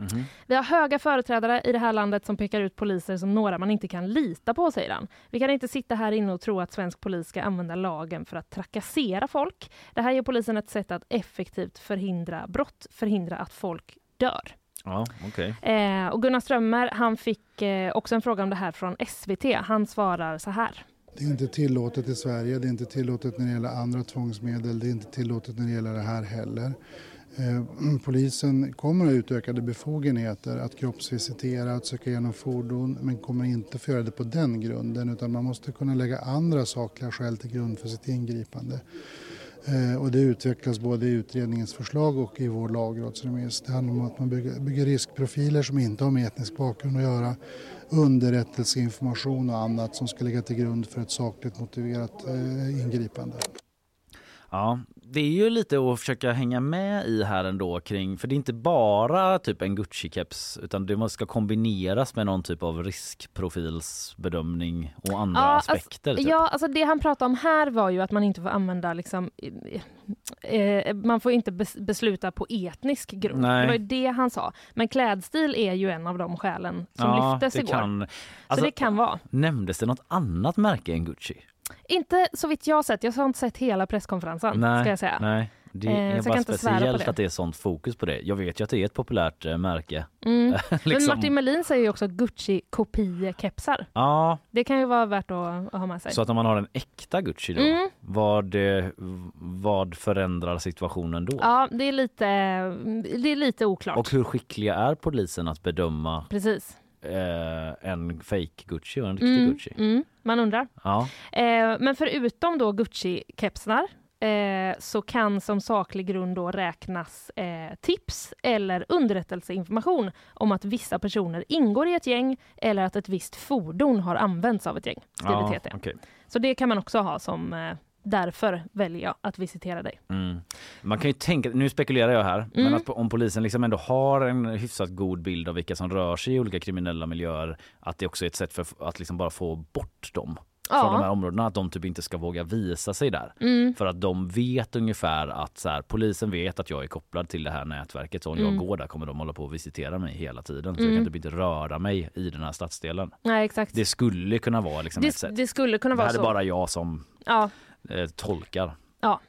Mhm. Vi har höga företrädare i det här landet som pekar ut poliser som några man inte kan lita på, säger han. Vi kan inte sitta här inne och tro att svensk polis ska använda lagen för att trakassera folk. Det här ger polisen ett sätt att effektivt förhindra brott, förhindra att folk dör. Ja, okej. Eh, och Gunnar Strömmer, han fick eh, också en fråga om det här från SVT. Han svarar så här. Det är inte tillåtet i Sverige, det är inte tillåtet när det gäller andra tvångsmedel, det är inte tillåtet när det gäller det här heller. Eh, polisen kommer att ha utökade befogenheter att kroppsvisitera, att söka igenom fordon men kommer inte få göra det på den grunden utan man måste kunna lägga andra sakliga skäl till grund för sitt ingripande. Eh, och det utvecklas både i utredningens förslag och i vår lagrådsremiss. Det handlar om att man bygger, riskprofiler som inte har med etnisk bakgrund att göra, underrättelseinformation och annat som ska ligga till grund för ett sakligt motiverat eh, ingripande. Ja, det är ju lite att försöka hänga med i här ändå kring, för det är inte bara typ en Gucci-keps utan det måste ska kombineras med någon typ av riskprofilsbedömning och andra aspekter. Alltså, typ. ja, alltså det han pratade om här var ju att man inte får använda liksom, eh, man får inte bes besluta på etnisk grund. Nej. Det var ju det han sa. Men klädstil är ju en av de skälen som Ja, lyftes igår. kan- Så alltså- det kan vara. Nämndes det något annat märke än Gucci? Inte så vitt jag har sett. Jag har inte sett hela presskonferensen, nej, ska jag säga. nej. Det Eh, är jag bara speciellt det. att det är sånt fokus på det. Jag vet ju att det är ett populärt eh, märke. Mm. Men liksom. Martin Melin säger ju också Gucci-kopiekepsar. Ja, Det kan ju vara värt att, att ha med sig. så att om man har en äkta Gucci då, Mm. vad, eh, vad förändrar situationen då? Ja, det är lite, det är lite oklart. Och hur skickliga är polisen att bedöma Precis. Eh, en fake Gucci och en riktig Mm, Gucci? mm, man undrar. Ja. Eh, men förutom då Gucci-kepsar eh, så kan som saklig grund då räknas eh, tips eller underrättelseinformation om att vissa personer ingår i ett gäng eller att ett visst fordon har använts av ett gäng. Ja, okej. Så det kan man också ha som eh, därför väljer jag att visitera dig. Mm. Man kan ju tänka, nu spekulerar jag här, men Mm. att om polisen liksom ändå har en hyfsat god bild av vilka som rör sig i olika kriminella miljöer, att det också är ett sätt för att liksom bara få bort dem Ja. från de här områdena, att de typ inte ska våga visa sig där. Mm. För att de vet ungefär att så här, polisen vet att jag är kopplad till det här nätverket, så om Mm. jag går där kommer de hålla på och visitera mig hela tiden. Så Mm. jag kan typ inte röra mig i den här stadsdelen. Nej, exakt. Det skulle kunna vara liksom ett Det, sätt. det skulle kunna det vara här är så. bara jag som Ja, eh, tolkar. Ja.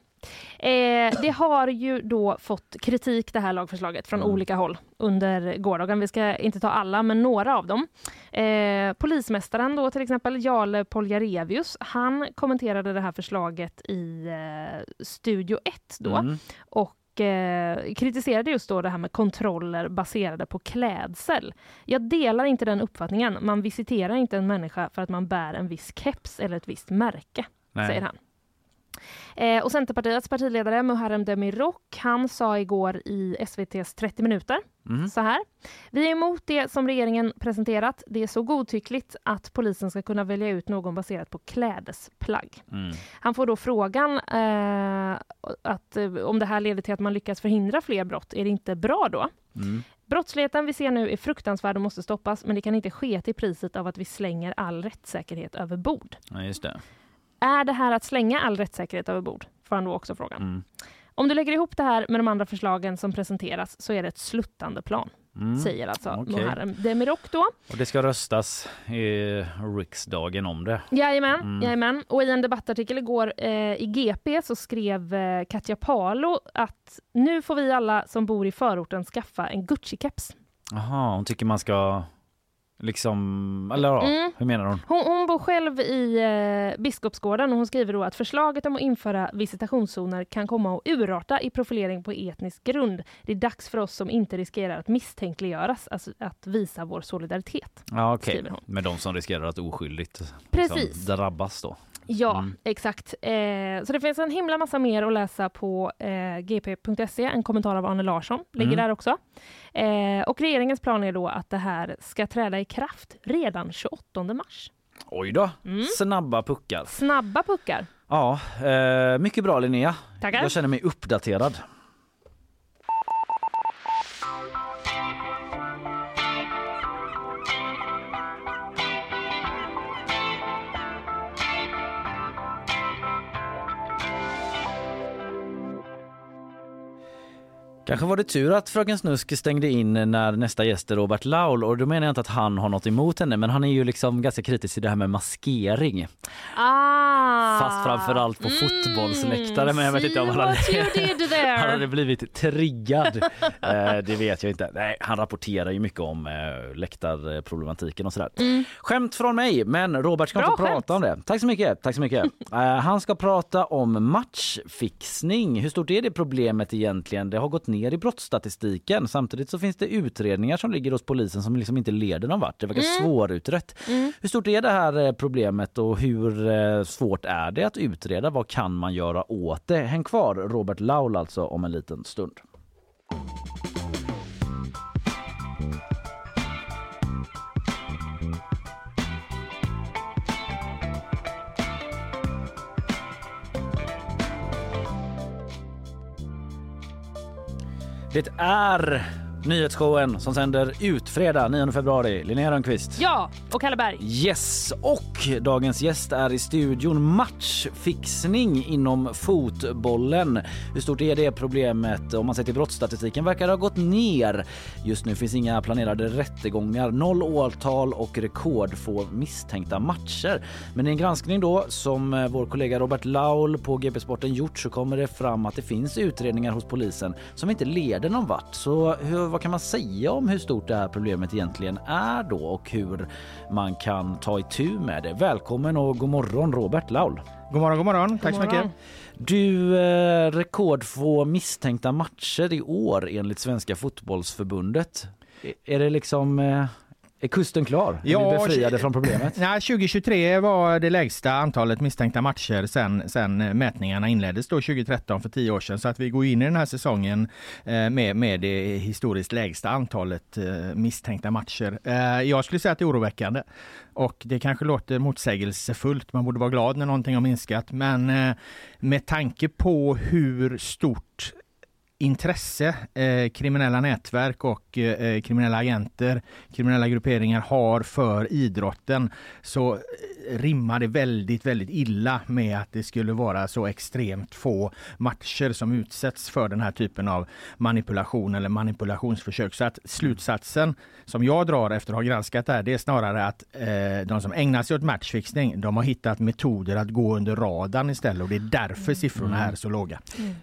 Eh, det har ju då fått kritik det här lagförslaget från Mm. olika håll under gårdagen. Vi ska inte ta alla, men några av dem. Eh, polismästaren då till exempel, Jarle Poljarevius, han kommenterade det här förslaget i eh, Studio 1 då Mm. och eh, kritiserade just då det här med kontroller baserade på klädsel. Jag delar inte den uppfattningen. Man visiterar inte en människa för att man bär en viss keps eller ett visst märke, Nej. säger han. Eh, och Centerpartiets partiledare Muharrem Demirok, han sa igår i SVTs 30 minuter Mm. så här. Vi är emot det som regeringen presenterat. Det är så godtyckligt att polisen ska kunna välja ut någon baserat på klädesplagg. Mm. Han får då frågan eh, att eh, om det här leder till att man lyckas förhindra fler brott, är det inte bra då? Mm. Brottsligheten vi ser nu är fruktansvärd och måste stoppas, men det kan inte ske till priset av att vi slänger all rättssäkerhet över bord. Ja, just det. Är det här att slänga all rättssäkerhet över bord? Får han då också frågan. Mm. Om du lägger ihop det här med de andra förslagen som presenteras så är det ett sluttande plan, Mm. säger alltså Okej. Muharrem Demirok då. Och det ska röstas i riksdagen om det. Jajamän, Mm. jajamän. Och i en debattartikel igår eh, i GP så skrev eh, Katja Palo att nu får vi alla som bor i förorten skaffa en Gucci-keps. Jaha, hon tycker man ska liksom, eller ja, Mm. hur menar hon? Hon, hon bor själv i eh, Biskopsgården och hon skriver då att förslaget om att införa visitationszoner kan komma att urarta i profilering på etnisk grund. Det är dags för oss som inte riskerar att misstänkliggöras, alltså att visa vår solidaritet. Ja skriver hon. med de som riskerar att oskyldigt. Liksom, drabbas då. Ja, Mm. exakt. Eh, så det finns en himla massa mer att läsa på eh, gp.se. En kommentar av Arne Larsson ligger Mm. där också. Eh, och regeringens plan är då att det här ska träda i kraft redan 28 mars. Oj då, Mm. snabba puckar. Snabba puckar. Ja, eh, mycket bra Linnea. Tackar. Jag känner mig uppdaterad. Kanske var det tur att Fröken Snusk stängde in när nästa gäst är Robert Laul och då menar jag inte att han har något emot henne men han är ju liksom ganska kritisk till det här med maskering. Ah. Fast framförallt på fotbollsläktare men jag vet inte om han hade, han hade blivit triggad. eh, det vet jag inte. Nej, han rapporterar ju mycket om eh, läktarproblematiken och sådär. Mm. Skämt från mig, men Robert ska Bra inte skämt. prata om det. Tack så mycket. Tack så mycket. Eh, han ska prata om matchfixning. Hur stort är det problemet egentligen? Det har gått ner i brottsstatistiken. Samtidigt så finns det utredningar som ligger hos polisen som liksom inte leder någon vart. Det verkar Mm. svårutrett. Hur stort är det här eh, problemet och hur eh, svårt är det att utreda? Vad kan man göra åt det? Häng kvar, Robert Laul alltså om en liten stund. Det är nyhetsshowen som sänder ut fredag 9 februari. Linnea Rönnqvist. Ja, och Kalle Berg. Yes, och dagens gäst är i studion. Matchfixning inom fotbollen. Hur stort är det problemet? Om man ser till brottsstatistiken verkar det ha gått ner. Just nu finns inga planerade rättegångar, noll åtal och rekordfå misstänkta matcher. Men i en granskning då som eh, vår kollega Robert Laul på GP Sporten gjort så kommer det fram att det finns utredningar hos polisen som inte leder någon vart. Så hur, vad kan man säga om hur stort det här problemet egentligen är då och hur man kan ta itu med det? Välkommen och god morgon Robert Laul. God morgon, god morgon. Tack så God morgon. mycket. Du, eh, rekordfå misstänkta matcher i år enligt Svenska fotbollsförbundet. Är- Är det liksom... Eh, är kusten klar? Är Ja, vi befriade från problemet? Nej, 2023 var det lägsta antalet misstänkta matcher sen, sen eh, mätningarna inleddes då 2013 för tio år sedan. Så att vi går in i den här säsongen eh, med, med det historiskt lägsta antalet eh, misstänkta matcher. Jag skulle säga att det är oroväckande. Och det kanske låter motsägelsefullt, man borde vara glad när någonting har minskat. Men med tanke på hur stort intresse eh, kriminella nätverk och eh, kriminella agenter, kriminella grupperingar har för idrotten så eh, rimmar det väldigt, väldigt illa med att det skulle vara så extremt få matcher som utsätts för den här typen av manipulation eller manipulationsförsök. Så att slutsatsen som jag drar efter att ha granskat det här, det är snarare att eh, de som ägnar sig åt matchfixning, de har hittat metoder att gå under radarn istället och det är därför siffrorna är så låga.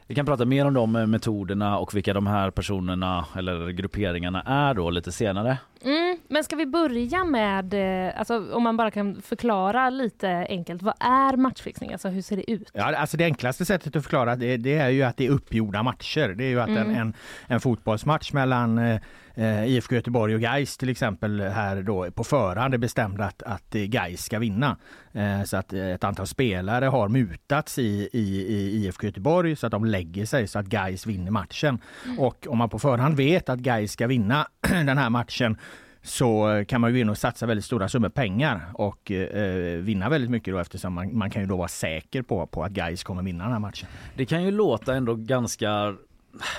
Vi kan prata mer om de eh, metoderna och vilka de här personerna eller grupperingarna är då lite senare. Mm, men ska vi börja med, eh, alltså, om man bara kan förklara lite enkelt, vad är matchfixning? Alltså hur ser det ut? Ja, alltså det enklaste sättet att förklara det, det är ju att det är uppgjorda matcher. Det är ju att en, Mm. en, en fotbollsmatch mellan eh, eh, IFK Göteborg och Gais till exempel här då på förhand är bestämd att, att eh, Gais ska vinna. Eh, så att ett antal spelare har mutats i, i, i IFK Göteborg så att de lägger sig så att Gais vinner matchen. Och om man på förhand vet att Gais ska vinna den här matchen så eh, kan man ju in och satsa väldigt stora summor pengar och eh, eh, vinna väldigt mycket då eftersom man, man kan ju då vara säker på, på att Gais kommer vinna den här matchen. Det kan ju låta ändå ganska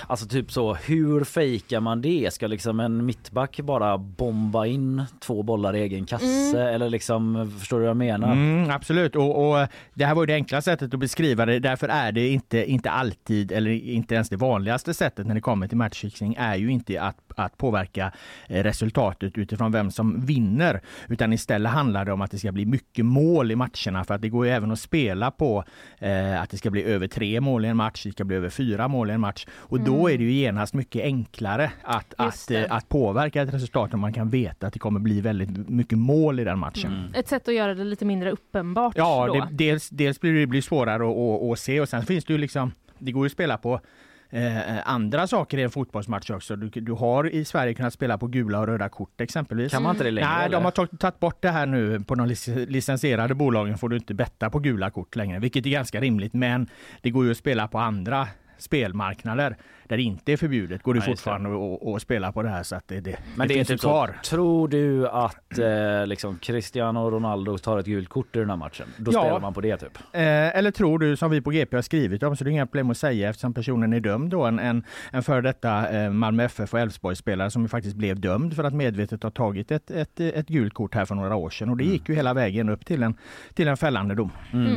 Alltså typ så, hur fejkar man det? Ska liksom en mittback bara bomba in två bollar i egen kasse? Eller liksom, förstår du vad jag menar? Mm, absolut, och, och det här var ju det enkla sättet att beskriva det. Därför är det inte, inte alltid, eller inte ens det vanligaste sättet när det kommer till matchfixing, är ju inte att, att påverka eh, resultatet utifrån vem som vinner. Utan istället handlar det om att det ska bli mycket mål i matcherna. För att det går ju även att spela på eh, att det ska bli över tre mål i en match, det ska bli över fyra mål i en match. Och då Mm. är det ju genast mycket enklare att, att, eh, att påverka ett resultat om man kan veta att det kommer bli väldigt mycket mål i den matchen. Ett sätt att göra det lite mindre uppenbart Ja, då. det, dels, dels blir det blir svårare att, att, att se och sen finns det ju liksom, det går ju att spela på eh, andra saker i en fotbollsmatch också. Du, du har i Sverige kunnat spela på gula och röda kort exempelvis. Kan man inte det längre? Nej, eller? de har tagit tagit bort det här nu. På de lic- licensierade bolagen får du inte betta på gula kort längre, vilket är ganska rimligt. Men det går ju att spela på andra spelmarknader där det inte är förbjudet. Går det det. fortfarande att att spela på det här så att det, det, Men det, är finns ju typ så. kvar. Tror du att eh, liksom Cristiano Ronaldo tar ett gult kort i den här matchen? Då Ja. spelar man på det typ? Eh, eller tror du, som vi på GP har skrivit om, så det är inga problem att säga eftersom personen är dömd då, en, en, en före detta eh, Malmö FF och Elfsborgsspelare som faktiskt blev dömd för att medvetet ha tagit ett, ett, ett gult kort här för några år sedan. Och det gick ju hela vägen upp till en, till en fällande dom. Mm.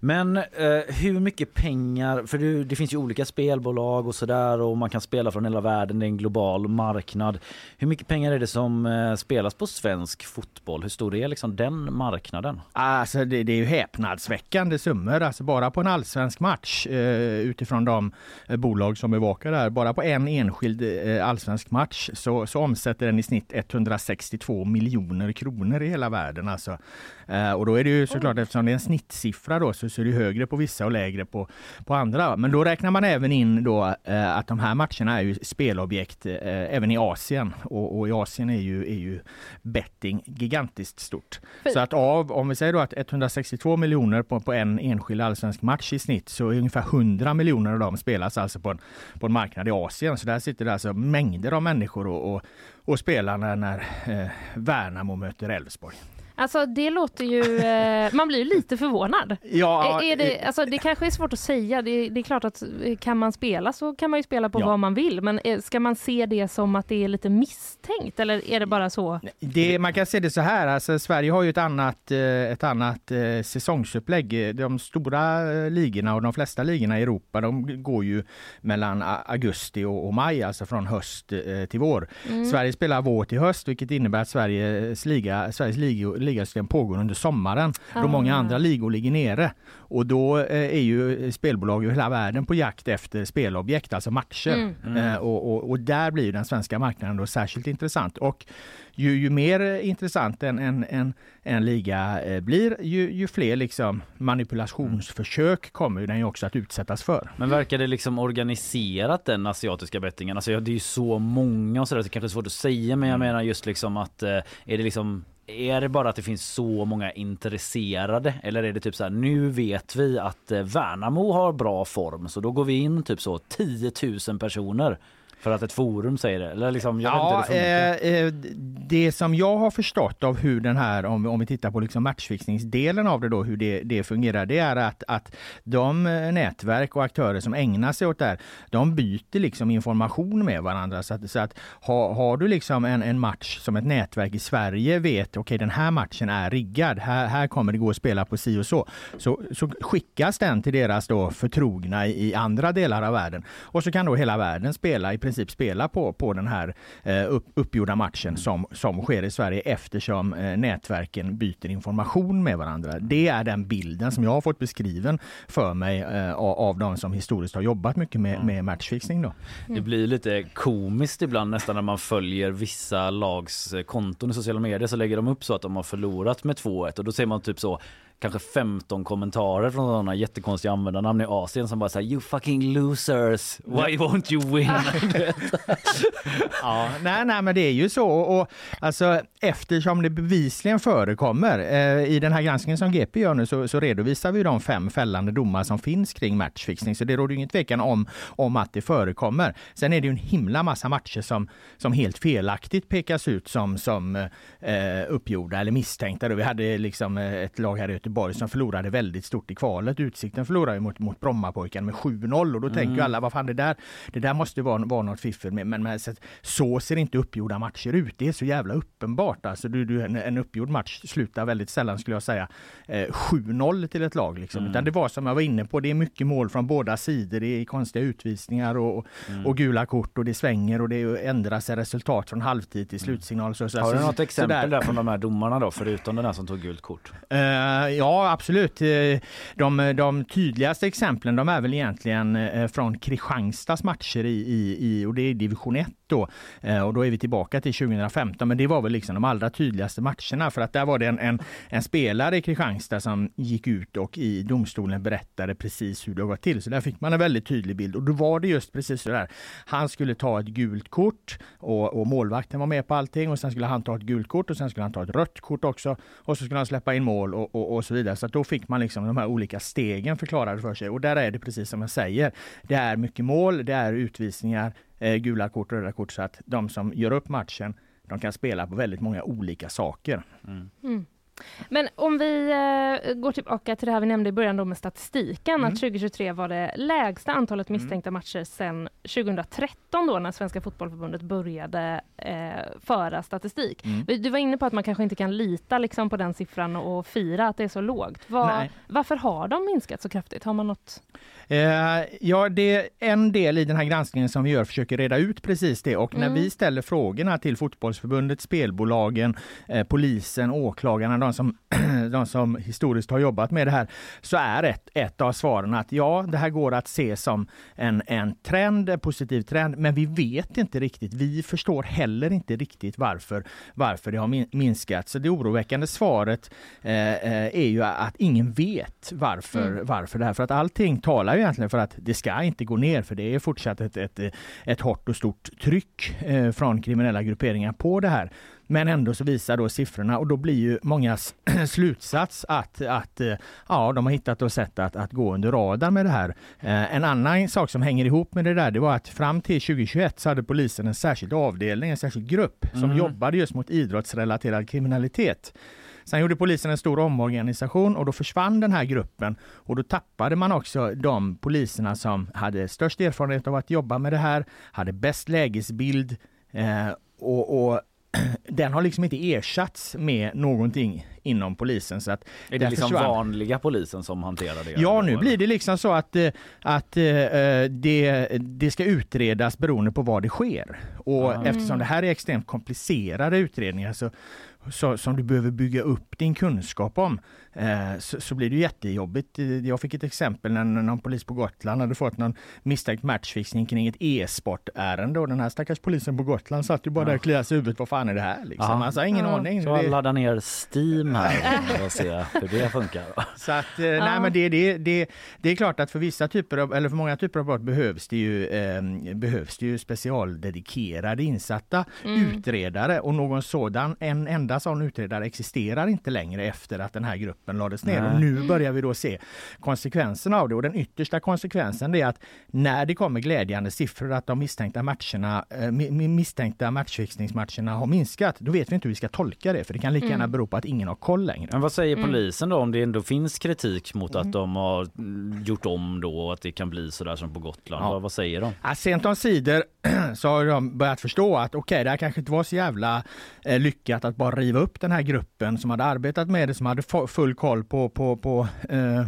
Men eh, hur mycket pengar, för det, det finns ju olika spelbolag och sådär och man kan spela från hela världen, det är en global marknad. Hur mycket pengar är det som eh, spelas på svensk fotboll? Hur stor är liksom den marknaden? Alltså det, det är ju häpnadsväckande summor. Alltså bara på en allsvensk match eh, utifrån de eh, bolag som bevakar det här. Bara på en enskild eh, allsvensk match så, så omsätter den i snitt 162 miljoner kronor i hela världen. Alltså. Eh, och då är det ju såklart eftersom det är en snittsiffra då så, så är det högre på vissa och lägre på, på andra. Men då räknar man även in då eh, att de här matcherna är ju spelobjekt eh, även i Asien och, och i Asien är ju, är ju betting gigantiskt stort. För- Så att av, om vi säger då att 162 miljoner på, på en enskild allsvensk match i snitt så är ungefär 100 miljoner av dem spelas alltså på en, på en marknad i Asien. Så där sitter det alltså mängder av människor och, och, och spelar när, när eh, Värnamo möter Elfsborg. Alltså det låter ju, eh, man blir ju lite förvånad. Ja, är, är det, alltså, det kanske är svårt att säga, det, det är klart att eh, kan man spela så kan man ju spela på Ja. vad man vill, men eh, ska man se det som att det är lite misstänkt eller är det bara så? Det, man kan se det så här, alltså, Sverige har ju ett annat, eh, ett annat eh, säsongsupplägg. De stora eh, ligorna och de flesta ligorna i Europa de går ju mellan augusti och, och maj, alltså från höst eh, till vår. Mm. Sverige spelar vår till höst vilket innebär att Sveriges, liga, Sveriges liga, ligasystem pågår under sommaren då Ah. många andra ligor ligger nere. Och då eh, är ju spelbolag i hela världen på jakt efter spelobjekt, alltså matcher. Mm. Mm. Eh, och, och, och där blir den svenska marknaden då särskilt intressant. Och ju, ju mer eh, intressant en, en, en, en liga eh, blir, ju, ju fler liksom manipulationsförsök kommer den ju också att utsättas för. Men verkar det liksom organiserat den asiatiska bettingen? Alltså det är ju så många och sådär så det kanske är svårt att säga men jag menar just liksom att eh, är det liksom är det bara att det finns så många intresserade? Eller är det typ så här nu vet vi att eh, Värnamo har bra form så då går vi in typ så 10 000 personer för att ett forum säger det eller liksom jag Ja, vet inte hur det eh, eh, det som jag har förstått av hur den här, om, om vi tittar på liksom matchfixningsdelen av det då, hur det, det fungerar, det är att, att de eh, nätverk och aktörer som ägnar sig åt det här, de byter liksom information med varandra. Så att, så att har, har du liksom en, en match som ett nätverk i Sverige vet, okej den här matchen är riggad, här, här kommer det gå att spela på si och så, så, så skickas den till deras då förtrogna i, i andra delar av världen. Och så kan då hela världen spela, i princip spela på, på den här eh, upp, uppgjorda matchen som, som sker i Sverige eftersom eh, nätverken byter information med varandra. Det är den bilden som jag har fått beskriven för mig eh, av, de som historiskt har jobbat mycket med, med matchfixning. Då. Det blir lite komiskt ibland nästan när man följer vissa lags konton i sociala medier så lägger de upp så att de har förlorat med 2-1 och då ser man typ så kanske 15 kommentarer från sådana jättekonstiga användarnamn i Asien som bara säger you fucking losers, why won't you win? Ja, nej, nej, men det är ju så. Och, alltså, eftersom det bevisligen förekommer eh, i den här granskningen som GP gör nu så, så redovisar vi de fem fällande domar som finns kring matchfixning. Så det råder ingen tvekan om, om att det förekommer. Sen är det ju en himla massa matcher som, som helt felaktigt pekas ut som, som eh, uppgjorda eller misstänkta. Vi hade liksom eh, ett lag här i Göteborg som förlorade väldigt stort i kvalet. Utsikten förlorade mot, mot Brommapojkarna med 7-0 och då tänker ju alla vad fan det där, det där måste vara, vara något fiffel. Men, men, men så, så ser inte uppgjorda matcher ut. Det är så jävla uppenbart. Alltså, du, du, en, en uppgjord match slutar väldigt sällan skulle jag säga eh, 7-0 till ett lag. Liksom. Mm. Utan det var som jag var inne på, det är mycket mål från båda sidor. Det är konstiga utvisningar och, Mm. och gula kort och det svänger och det ändrar sig resultat från halvtid till slutsignal. Så, så, Har du så- något exempel sådär. där från de här domarna då förutom den här som tog gult kort? Eh, ja, absolut. Eh, de, de tydligaste exemplen de är väl egentligen eh, från Kristianstads matcher i, i, i och det är division 1 då. Eh, och då är vi tillbaka till 2015, men det var väl liksom de allra tydligaste matcherna för att där var det en, en, en spelare i Kristianstad som gick ut och i domstolen berättade precis hur det gått till. Så där fick man en väldigt tydlig bild och då var det just precis så där. Han skulle ta ett gult kort och, och målvakten var med på allting och sen skulle han ta ett gult kort och sen skulle han ta ett rött kort också och så skulle han släppa in mål och, och, och så vidare. Så då fick man liksom de här olika stegen förklarade för sig och där är det precis som jag säger. Det är mycket mål, det är utvisningar, eh, gula kort och röda kort så att de som gör upp matchen de kan spela på väldigt många olika saker. Mm. Mm. Men om vi eh, går tillbaka till det här vi nämnde i början då med statistiken, mm. att 2023 var det lägsta antalet mm. misstänkta matcher sedan 2013 då när Svenska Fotbollförbundet började eh, föra statistik. Mm. Du var inne på att man kanske inte kan lita liksom, på den siffran och fira att det är så lågt. Var, varför har de minskat så kraftigt? Har man något? Eh, ja, det är en del i den här granskningen som vi gör försöker reda ut precis det och när mm. vi ställer frågorna till Fotbollsförbundet, spelbolagen, eh, polisen, åklagarna, de som, de som historiskt har jobbat med det här, så är ett, ett av svaren att ja, det här går att se som en, en trend, en positiv trend, men vi vet inte riktigt. Vi förstår heller inte riktigt varför, varför det har minskat. Så det oroväckande svaret eh, eh, är ju att ingen vet varför, mm. varför det här, för att allting talar ju egentligen för att det ska inte gå ner, för det är fortsatt ett, ett, ett hårt och stort tryck eh, från kriminella grupperingar på det här. Men ändå så visar då siffrorna och då blir ju mångas slutsats att, att eh, ja, de har hittat och sätt att, att gå under radarn med det här. Eh, en annan sak som hänger ihop med det där, det var att fram till 2021 så hade polisen en särskild avdelning, en särskild grupp som mm. jobbade just mot idrottsrelaterad kriminalitet. Sen gjorde polisen en stor omorganisation och då försvann den här gruppen. Och då tappade man också de poliserna som hade störst erfarenhet av att jobba med det här, hade bäst lägesbild eh, och, och den har liksom inte ersatts med någonting inom polisen. Så att är det liksom försvann. vanliga polisen som hanterar det? Ja, nu blir det liksom så att, eh, att uh, det, det ska utredas beroende på vad det sker. Och mm. eftersom det här är extremt komplicerade utredningar så så, som du behöver bygga upp din kunskap om eh, så, så, blir det jättejobbigt. Jag fick ett exempel när någon polis på Gotland hade fått någon misstänkt matchfixning kring ett e-sportärende och den här stackars polisen på Gotland satt ju bara ja. där och kliade sig i huvudet. Vad fan är det här? Liksom. Ja. Alltså, ingen ja. aning. Så det... ladda ner Steam här och se hur det funkar. Så att, eh, ja. nej men det, det, det, det är klart att för vissa typer av, eller för många typer av brott behövs det ju, eh, behövs det ju specialdedikerade insatta mm. utredare och någon sådan, en enda sån utredare existerar inte längre efter att den här gruppen lades ner. Nej. Och nu börjar vi då se konsekvenserna av det. Och den yttersta konsekvensen är att när det kommer glädjande siffror att de misstänkta matcherna, eh, misstänkta matchfixningsmatcherna har minskat, då vet vi inte hur vi ska tolka det. För det kan lika gärna mm. bero på att ingen har koll längre. Men vad säger mm. polisen då om det ändå finns kritik mot att mm. de har gjort om då och att det kan bli sådär som på Gotland? Ja. Vad, vad säger de? Ja, sent om sidor så har de börjat förstå att okej, okay, det här kanske inte var så jävla eh, lyckat att bara riva upp den här gruppen som hade arbetat med det, som hade full koll på, på, på eh,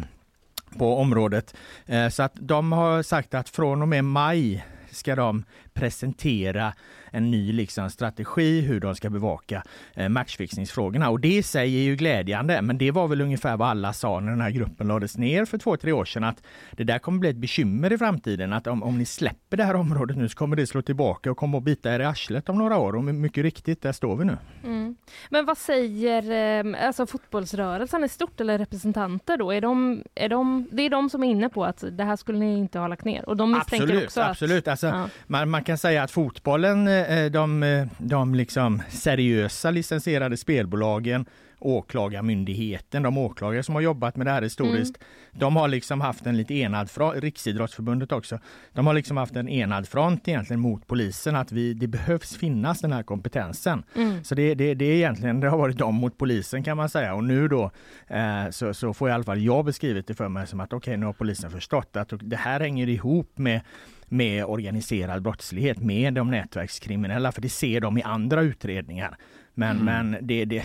på området. Eh, så att de har sagt att från och med maj ska de presentera en ny liksom, strategi hur de ska bevaka eh, matchfixningsfrågorna. Och det i sig är ju glädjande, men det var väl ungefär vad alla sa när den här gruppen lades ner för två, tre år sedan, att det där kommer bli ett bekymmer i framtiden. Att om, om ni släpper det här området nu så kommer det slå tillbaka och kommer att bita er i arslet om några år. Och mycket riktigt, där står vi nu. Mm. Men vad säger eh, alltså fotbollsrörelsen i stort eller representanter då? Är de, är de, det är de som är inne på att det här skulle ni inte ha lagt ner? Och de misstänker absolut, också absolut. Alltså, ja. man, man kan säga att fotbollen, eh, de, eh, de liksom seriösa licensierade spelbolagen Åklagarmyndigheten, de åklagare som har jobbat med det här historiskt, mm. de har liksom haft en lite enad front, Riksidrottsförbundet också, de har liksom haft en enad front egentligen mot polisen att vi, det behövs finnas den här kompetensen. Mm. Så det, det, det är egentligen, det har varit de mot polisen kan man säga och nu då eh, så, så får i alla fall jag beskrivit det för mig som att okej okay, nu har polisen förstått att det här hänger ihop med med organiserad brottslighet, med de nätverkskriminella, för det ser de i andra utredningar. Men, mm. men det, det,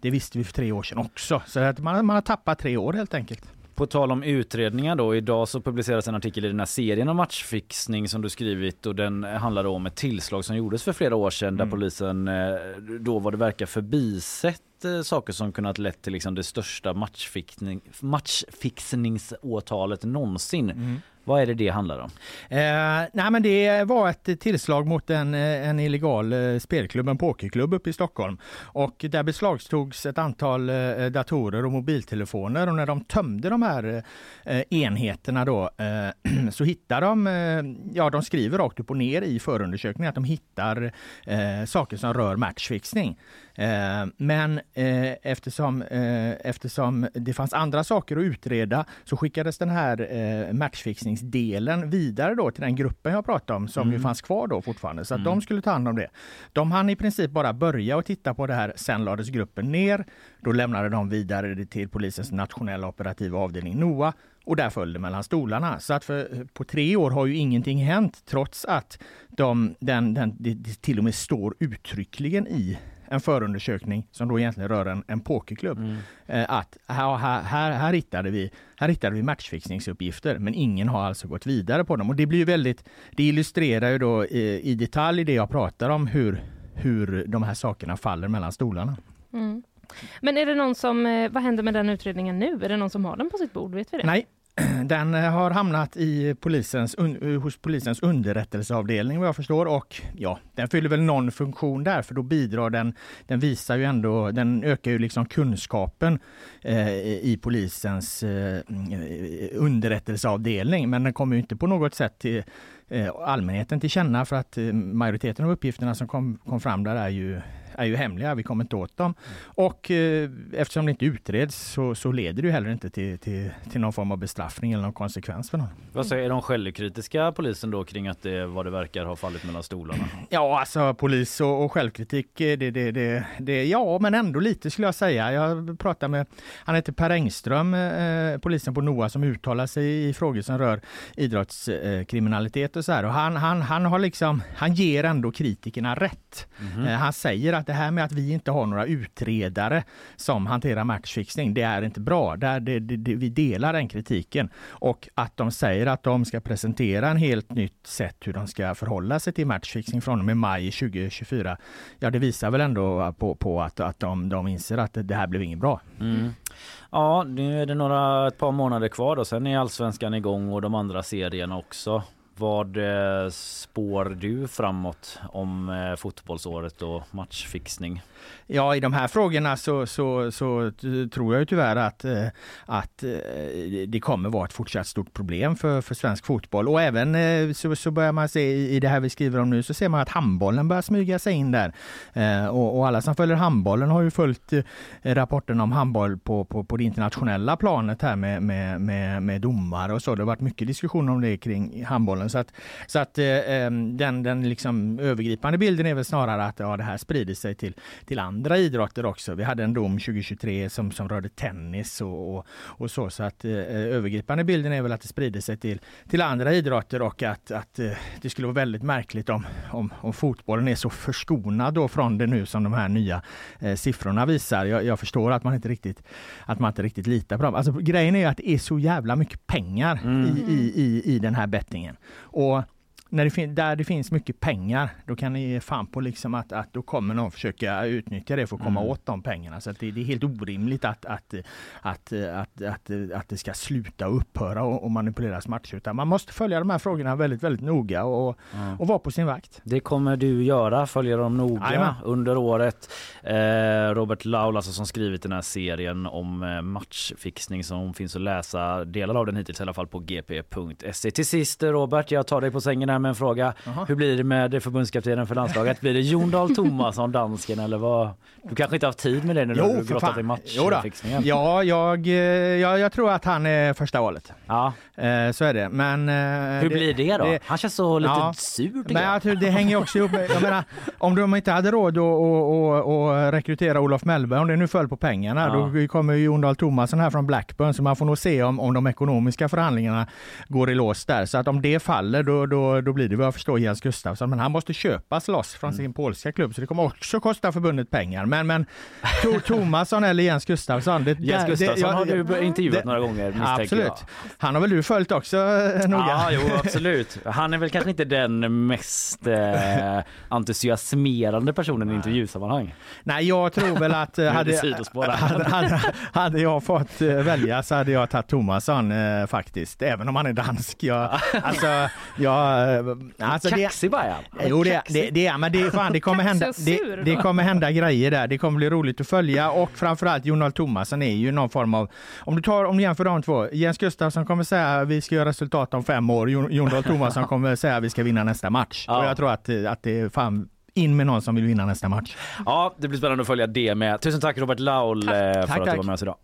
det visste vi för tre år sedan också. Så att man, man har tappat tre år helt enkelt. På tal om utredningar då, idag så publiceras en artikel i den här serien om matchfixning som du skrivit och den handlar om ett tillslag som gjordes för flera år sedan mm. där polisen eh, då vad det verkar förbisett eh, saker som kunnat lett till liksom det största matchfixning, matchfixningsåtalet någonsin. Mm. Vad är det det handlar om? Eh, nej men det var ett tillslag mot en, eh, en illegal eh, spelklubb, en pokerklubb uppe i Stockholm. Och där beslagtogs ett antal eh, datorer och mobiltelefoner och när de tömde de här eh, enheterna då eh, så hittar de, ja de skriver rakt upp och ner i förundersökningen att de hittar eh, saker som rör matchfixning. Men eh, eftersom, eh, eftersom det fanns andra saker att utreda så skickades den här eh, matchfixningsdelen vidare då till den gruppen jag pratade om som Mm. ju fanns kvar då fortfarande. Så att Mm. de skulle ta hand om det. De hann i princip bara börja och titta på det här. Sen lades gruppen ner. Då lämnade de vidare det till polisens nationella operativa avdelning NOA och där föll det mellan stolarna. Så att för, på tre år har ju ingenting hänt trots att de, den, den, det till och med står uttryckligen i en förundersökning som då egentligen rör en, en pokerklubb. Eh, att här, här, här, här, hittade vi, här hittade vi matchfixningsuppgifter men ingen har alltså gått vidare på dem. Och det blir ju väldigt, det illustrerar ju då i, i detalj det jag pratar om hur, hur de här sakerna faller mellan stolarna. Mm. Men är det någon som, eh, vad händer med den utredningen nu? Är det någon som har den på sitt bord? Vet vi det? Nej, den eh, har hamnat i polisens, un, eh, hos polisens underrättelseavdelning vad jag förstår och ja, den fyller väl någon funktion där för då bidrar den, den visar ju ändå, den ökar ju liksom kunskapen eh, i polisens eh, underrättelseavdelning. Men den kommer ju inte på något sätt till eh, allmänheten till känna för att eh, majoriteten av uppgifterna som kom, kom fram där är ju är ju hemliga, vi kommer inte åt dem. Och eh, eftersom det inte utreds så, så leder det ju heller inte till, till, till någon form av bestraffning eller någon konsekvens för någon. Vad säger är de självkritiska polisen då kring att det vad det verkar ha fallit mellan stolarna? Ja, alltså polis och, och självkritik, eh, det, det, det, det, ja men ändå lite skulle jag säga. Jag pratar med, han heter Per Engström, eh, polisen på NOA som uttalar sig i frågor som rör idrottskriminalitet och så här. Och han, han, han har liksom, han ger ändå kritikerna rätt. Mhm. Eh, han säger att det här med att vi inte har några utredare som hanterar matchfixning, det är inte bra. Där det, det, det, vi delar den kritiken. Och att de säger att de ska presentera en helt nytt sätt hur de ska förhålla sig till matchfixning från och med maj 2024. Ja, det visar väl ändå på, på att, att de, de inser att det här blev inget bra. Mm. Ja, nu är det några, ett par månader kvar och Sen är allsvenskan igång och de andra serierna också. Vad eh, spår du framåt om eh, fotbollsåret och matchfixning? Ja, i de här frågorna så, så, så tror jag ju tyvärr att, eh, att eh, det kommer vara ett fortsatt stort problem för, för svensk fotboll. Och även eh, så, så börjar man se i det här vi skriver om nu så ser man att handbollen börjar smyga sig in där. Och, och alla som följer handbollen har ju följt rapporten om handboll på, på, på det internationella planet här med, med, med, med domare och så. Det har varit mycket diskussion om det kring handbollen. Så att, så att den, den liksom övergripande bilden är väl snarare att ja, det här sprider sig till, till andra idrotter också. Vi hade en dom 2023 som, som rörde tennis och, och, och så. Så att eh, övergripande bilden är väl att det sprider sig till, till andra idrotter och att, att eh, det skulle vara väldigt märkligt om, om, om fotbollen är så förskonad då från det nu som de här nya eh, siffrorna visar. Jag, jag förstår att man inte riktigt att man inte riktigt litar på dem. Alltså, grejen är ju att det är så jävla mycket pengar i, i, i, i den här bettingen. Och när det fin- där det finns mycket pengar, då kan ni ge fan på liksom att, att då kommer någon försöka utnyttja det för att komma Mm. åt de pengarna. Så det, det är helt orimligt att, att, att, att, att, att det ska sluta och upphöra och, och manipuleras matcher. Utan man måste följa de här frågorna väldigt, väldigt noga och, Ja. och vara på sin vakt. Det kommer du göra, följa dem noga Jajamän. under året. Eh, Robert Laul alltså som skrivit den här serien om eh, matchfixning som finns att läsa delar av den hittills i alla fall på gp.se. Till sist eh, Robert, jag tar dig på sängen här med en fråga. Jaha. Hur blir det med förbundskaptenen för landslaget? Blir det Jon Dahl Tomasson, dansken eller vad? Du kanske inte har haft tid med det när du har för grottat i. Jo matchfixningen? Ja, jag, eh, jag, jag tror att han är första valet. Ja. Eh, så är det. Men, eh, Hur blir det då? Han känns så lite sur, tycker Men jag. tror det hänger också ihop med, jag menar, om de inte hade råd att, att, att, att rekrytera Olof Mellberg, om det nu föll på pengarna, Ja. då kommer ju Jon Dahl Tomasson här från Blackburn, så man får nog se om, om de ekonomiska förhandlingarna går i lås där. Så att om det faller, då, då, då blir det vad jag förstår Jens Gustafsson, men han måste köpas loss från sin polska klubb så det kommer också kosta förbundet pengar. Men, men to, Tomasson eller Jens Gustafsson. Det, Jens det- Gustafsson jag- har du det- intervjuat det- några gånger misstänker Absolut. jag. Han har väl du följt också eh, noga? Ja, jo absolut. Han är väl kanske inte den mest eh, entusiasmerande personen i intervjusammanhang. Nej, jag tror väl att eh, hade, hade, hade, hade jag fått eh, välja så hade jag tagit Tomasson eh, faktiskt, även om han är dansk. Jag, alltså, jag, eh, alltså det, Kaxig bara är han. Jo det, det, det är men det, fan, det, kommer hända, det, det kommer hända grejer där. Det kommer bli roligt att följa och framförallt Jon Thomasson är ju någon form av, om du tar, om du jämför de två, Jens Gustafsson kommer säga vi ska göra resultat om fem år, Jon Jon Dahl Tomasson kommer säga vi ska vinna nästa match. Ja. Och jag tror att, eh, att det är fan in med någon som vill vinna nästa match. Ja, det blir spännande att följa det med. Tusen tack Robert Laul eh, för Tack, att du tack. var med oss idag.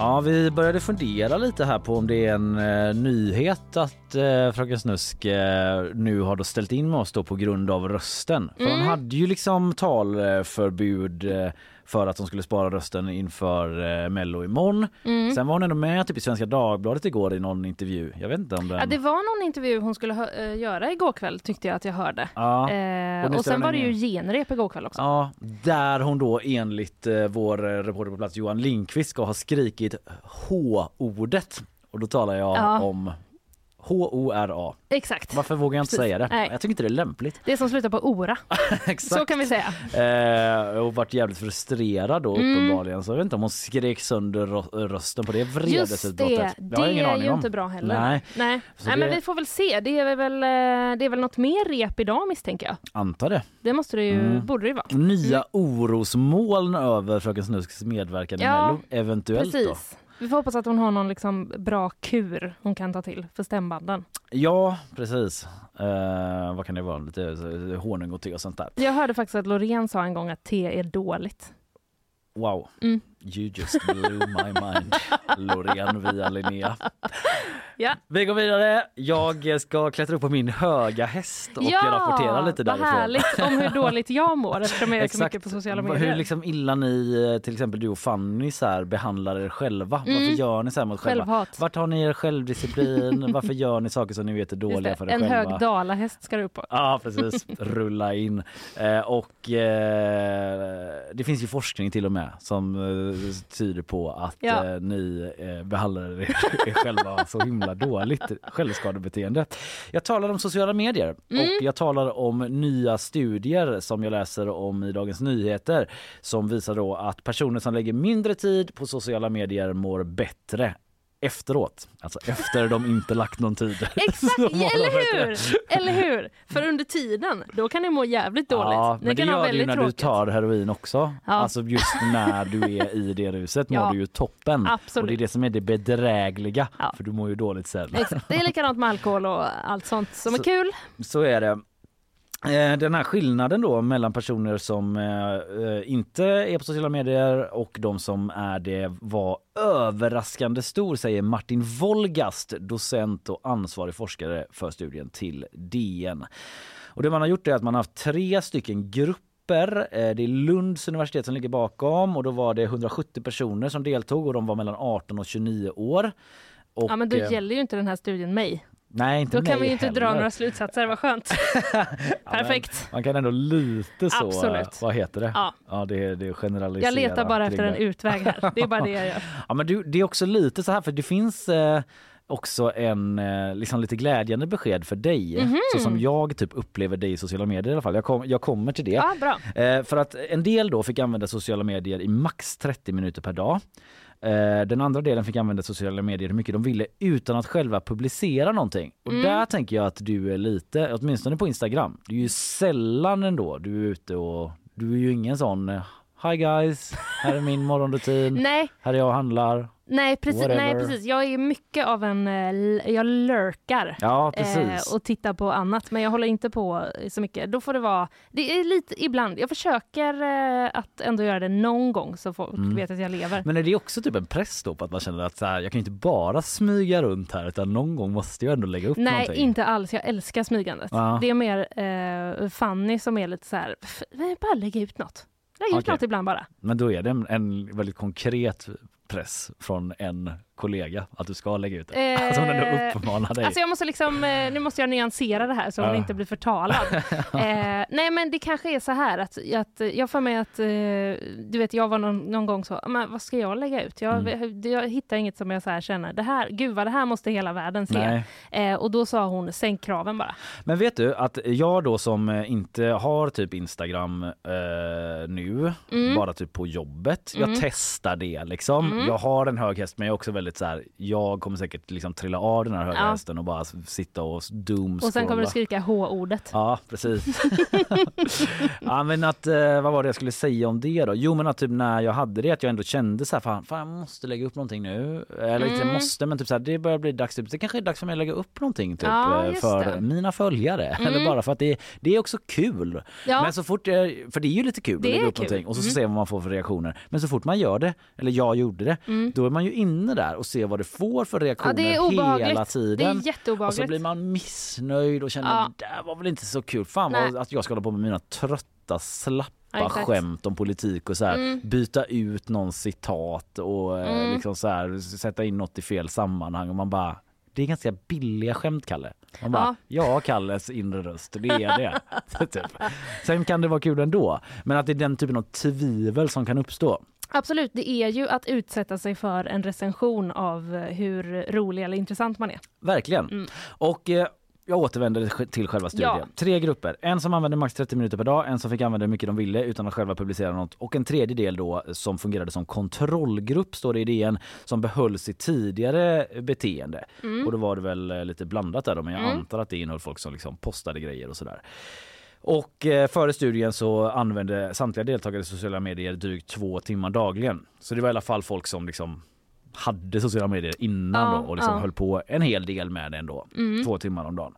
Ja, vi började fundera lite här på om det är en eh, nyhet att eh, Fröken Snusk eh, nu har då ställt in med oss då på grund av rösten. För hon Mm. hade ju liksom talförbud eh, för att hon skulle spara rösten inför eh, Mello imorgon. Mm. Sen var hon ändå med typ i Svenska Dagbladet igår i någon intervju. Jag vet inte om den... Ja, det var någon intervju hon skulle hö- eh, göra igår kväll tyckte jag att jag hörde. Ja. Eh, Och och sen var det ju genrep igår kväll också. Ja, där hon då enligt eh, vår eh, reporter på plats Johan Lindqvist ska ha skrikit H-ordet. Och då talar jag Ja. om H-O-R-A. Exakt. Varför vågar jag inte Precis. säga det? Nej. Jag tycker inte det är lämpligt. Det som slutar på ora. Exakt. Så kan vi säga. Eh, och varit jävligt frustrerad då Mm. uppenbarligen. Så jag vet inte om hon skrek sönder rö- rösten på det Just det, vredesutbrottet. det är ju om. inte bra heller. Nej, Nej, Så Nej det- men vi får väl se. Det är väl, eh, det är väl något mer rep idag misstänker jag. antar det. Det måste det ju, Mm. borde det ju vara. Nya orosmoln över Fröken Snusks medverkan i Ja, Mello. Eventuellt då. Vi får hoppas att hon har någon liksom bra kur hon kan ta till för stämbanden. Ja, precis. Eh, vad kan det vara? Lite eh, honung och te och sånt där. Jag hörde faktiskt att Loreen sa en gång att te är dåligt. Wow. Mm. You just blew my mind. Loreen via Linnea. Ja. Vi går vidare. Jag ska klättra upp på min höga häst och rapportera lite därifrån. härligt om hur dåligt jag mår eftersom jag är så mycket på sociala medier. Hur liksom illa ni, eh, till exempel du och Fanny, så här, behandlar er själva. Mm. Varför gör ni så här mot själva? Självhat. Vart har ni er självdisciplin? Varför gör ni saker som ni vet är dåliga för er En själva? hög dalahäst ska du upp på. Ja precis, rulla in. Eh, och eh, det finns ju forskning till och med som eh, tyder på att Ja. eh, ni eh, behandlar er, själva så himla dåligt. Självskadebeteende. Jag talar om sociala medier Mm. och jag talar om nya studier som jag läser om i Dagens Nyheter som visar då att personer som lägger mindre tid på sociala medier mår bättre efteråt. Alltså efter de inte lagt någon tid. Exakt, mår eller hur? Eller hur? För under tiden, då kan ni må jävligt dåligt. Ja, men det ha gör du ju när tråkigt. du tar heroin också. Ja. Alltså just när du är i det ruset mår Ja. du ju toppen. Absolut. Och det är det som är det bedrägliga. För du mår ju dåligt sen. Exakt. Det är likadant med alkohol och allt sånt som är Så- kul. Så är det. Eh, Den här skillnaden då mellan personer som eh, eh, inte är på sociala medier och de som är det var överraskande stor säger Martin Wolgast, docent och ansvarig forskare för studien till DN. Och det man har gjort är att man har haft tre stycken grupper Eh, Det är Lunds universitet som ligger bakom och då var det 170 personer som deltog och de var mellan 18 och 29 år. Och, ja, men då gäller ju inte den här studien mig. Nej, inte Då kan vi ju inte dra några slutsatser, vad skönt. Ja, Perfekt. men Man kan ändå lite så, Absolut. vad heter det? Ja. Ja, det, det generaliserar Jag letar bara efter en utväg här. Det är bara det jag gör. Ja, men du, det är också lite så här, för det finns eh, också en eh, liksom lite glädjande besked för dig. Mhm. Så som jag typ upplever dig i sociala medier i alla fall. Jag, kom, jag kommer till det. Ja, bra. Eh, för att en del då fick använda sociala medier i max 30 minuter per dag. Eh, Den andra delen fick använda sociala medier hur mycket de ville utan att själva publicera någonting. Och Mm. där tänker jag att du är lite, åtminstone på Instagram, du är ju sällan ändå du är ute och du är ju ingen sån eh, Hi guys, här är min morgonrutin. Nej, Här är jag och handlar. nej, precis, nej precis. Jag är mycket av en, eh, jag lurkar. Ja. Eh, och tittar på annat, men jag håller inte på så mycket. Då får det vara, det är lite ibland, jag försöker eh, att ändå göra det någon gång så folk Mm. vet att jag lever. Men är det också typ en press då på att man känner att så här, jag kan inte bara smyga runt här utan någon gång måste jag ändå lägga upp Nej, någonting? inte alls. Jag älskar smygandet. Ja. Det är mer eh, Fanny som är lite så här, "F- bara lägga ut något. Lägg ut Okej. något ibland bara. Men då är det en, en väldigt konkret press från en kollega att du ska lägga ut det. alltså hon ändå Eh, uppmanar dig. Alltså jag måste liksom, eh, nu måste jag nyansera det här så hon Ja. inte blir förtalad. eh, nej men det kanske är så här att, att jag får mig att, eh, du vet jag var någon, någon gång så, men vad ska jag lägga ut? Jag, Mm. jag hittar inget som jag så här känner, det här, gud vad det här måste hela världen se. Eh, och då sa hon, sänk kraven bara. Men vet du att jag då som eh, inte har typ Instagram eh, nu, Mm. bara typ på jobbet. Mm. Jag testar det liksom. Mm. Jag har en hög häst men jag är också väldigt så här. jag kommer säkert liksom trilla av den här höga Ja. hästen och bara sitta och doom Och sen kommer du skrika H-ordet. Ja, precis. ja, men att, eh, vad var det jag skulle säga om det då? Jo, men att typ när jag hade det att jag ändå kände så här, fan, fan jag måste lägga upp någonting nu. Eller inte Mm. måste, men typ så här, det börjar bli dags. Typ, det kanske är dags för mig att lägga upp någonting typ Ja, eh, för det. mina följare. Mm. Eller bara för att det, det är också kul. Ja. Men så fort, jag, för det är ju lite kul Det att lägga upp kul. någonting och så, Mm. se vad man får för reaktioner. Men så fort man gör det, eller jag gjorde det, Mm. då är man ju inne där och ser vad det får för Ja, reaktioner det är obehagligt. hela Det tiden. är Och så blir man missnöjd och känner Ja. det där var väl inte så kul. Fan vad, att jag ska hålla på med mina trötta slappa Ja, exakt. skämt om politik och så här, Mm. byta ut någon citat och eh, Mm. liksom så här, sätta in något i fel sammanhang och man bara det är ganska billiga skämt Kalle. Man bara, ja, Kalles inre röst, det är det. typ. Sen kan det vara kul ändå. Men att det är den typen av tvivel som kan uppstå. Absolut, det är ju att utsätta sig för en recension av eh, hur rolig eller intressant man är. Verkligen. Mm. Och eh, jag återvänder till själva studien. Ja. Tre grupper. En som använde max 30 minuter per dag, en som fick använda hur mycket de ville utan att själva publicera något och en tredje del då som fungerade som kontrollgrupp står det i DN som behöll sitt tidigare beteende. Mm. Och då var det väl eh, lite blandat där då, men jag Mm. antar att det innehöll folk som liksom postade grejer och sådär. Och eh, före studien så använde samtliga deltagare i sociala medier drygt två timmar dagligen. Så det var i alla fall folk som liksom hade sociala medier innan Ja, då och liksom ja. höll på en hel del med det ändå. Mm. Två timmar om dagen.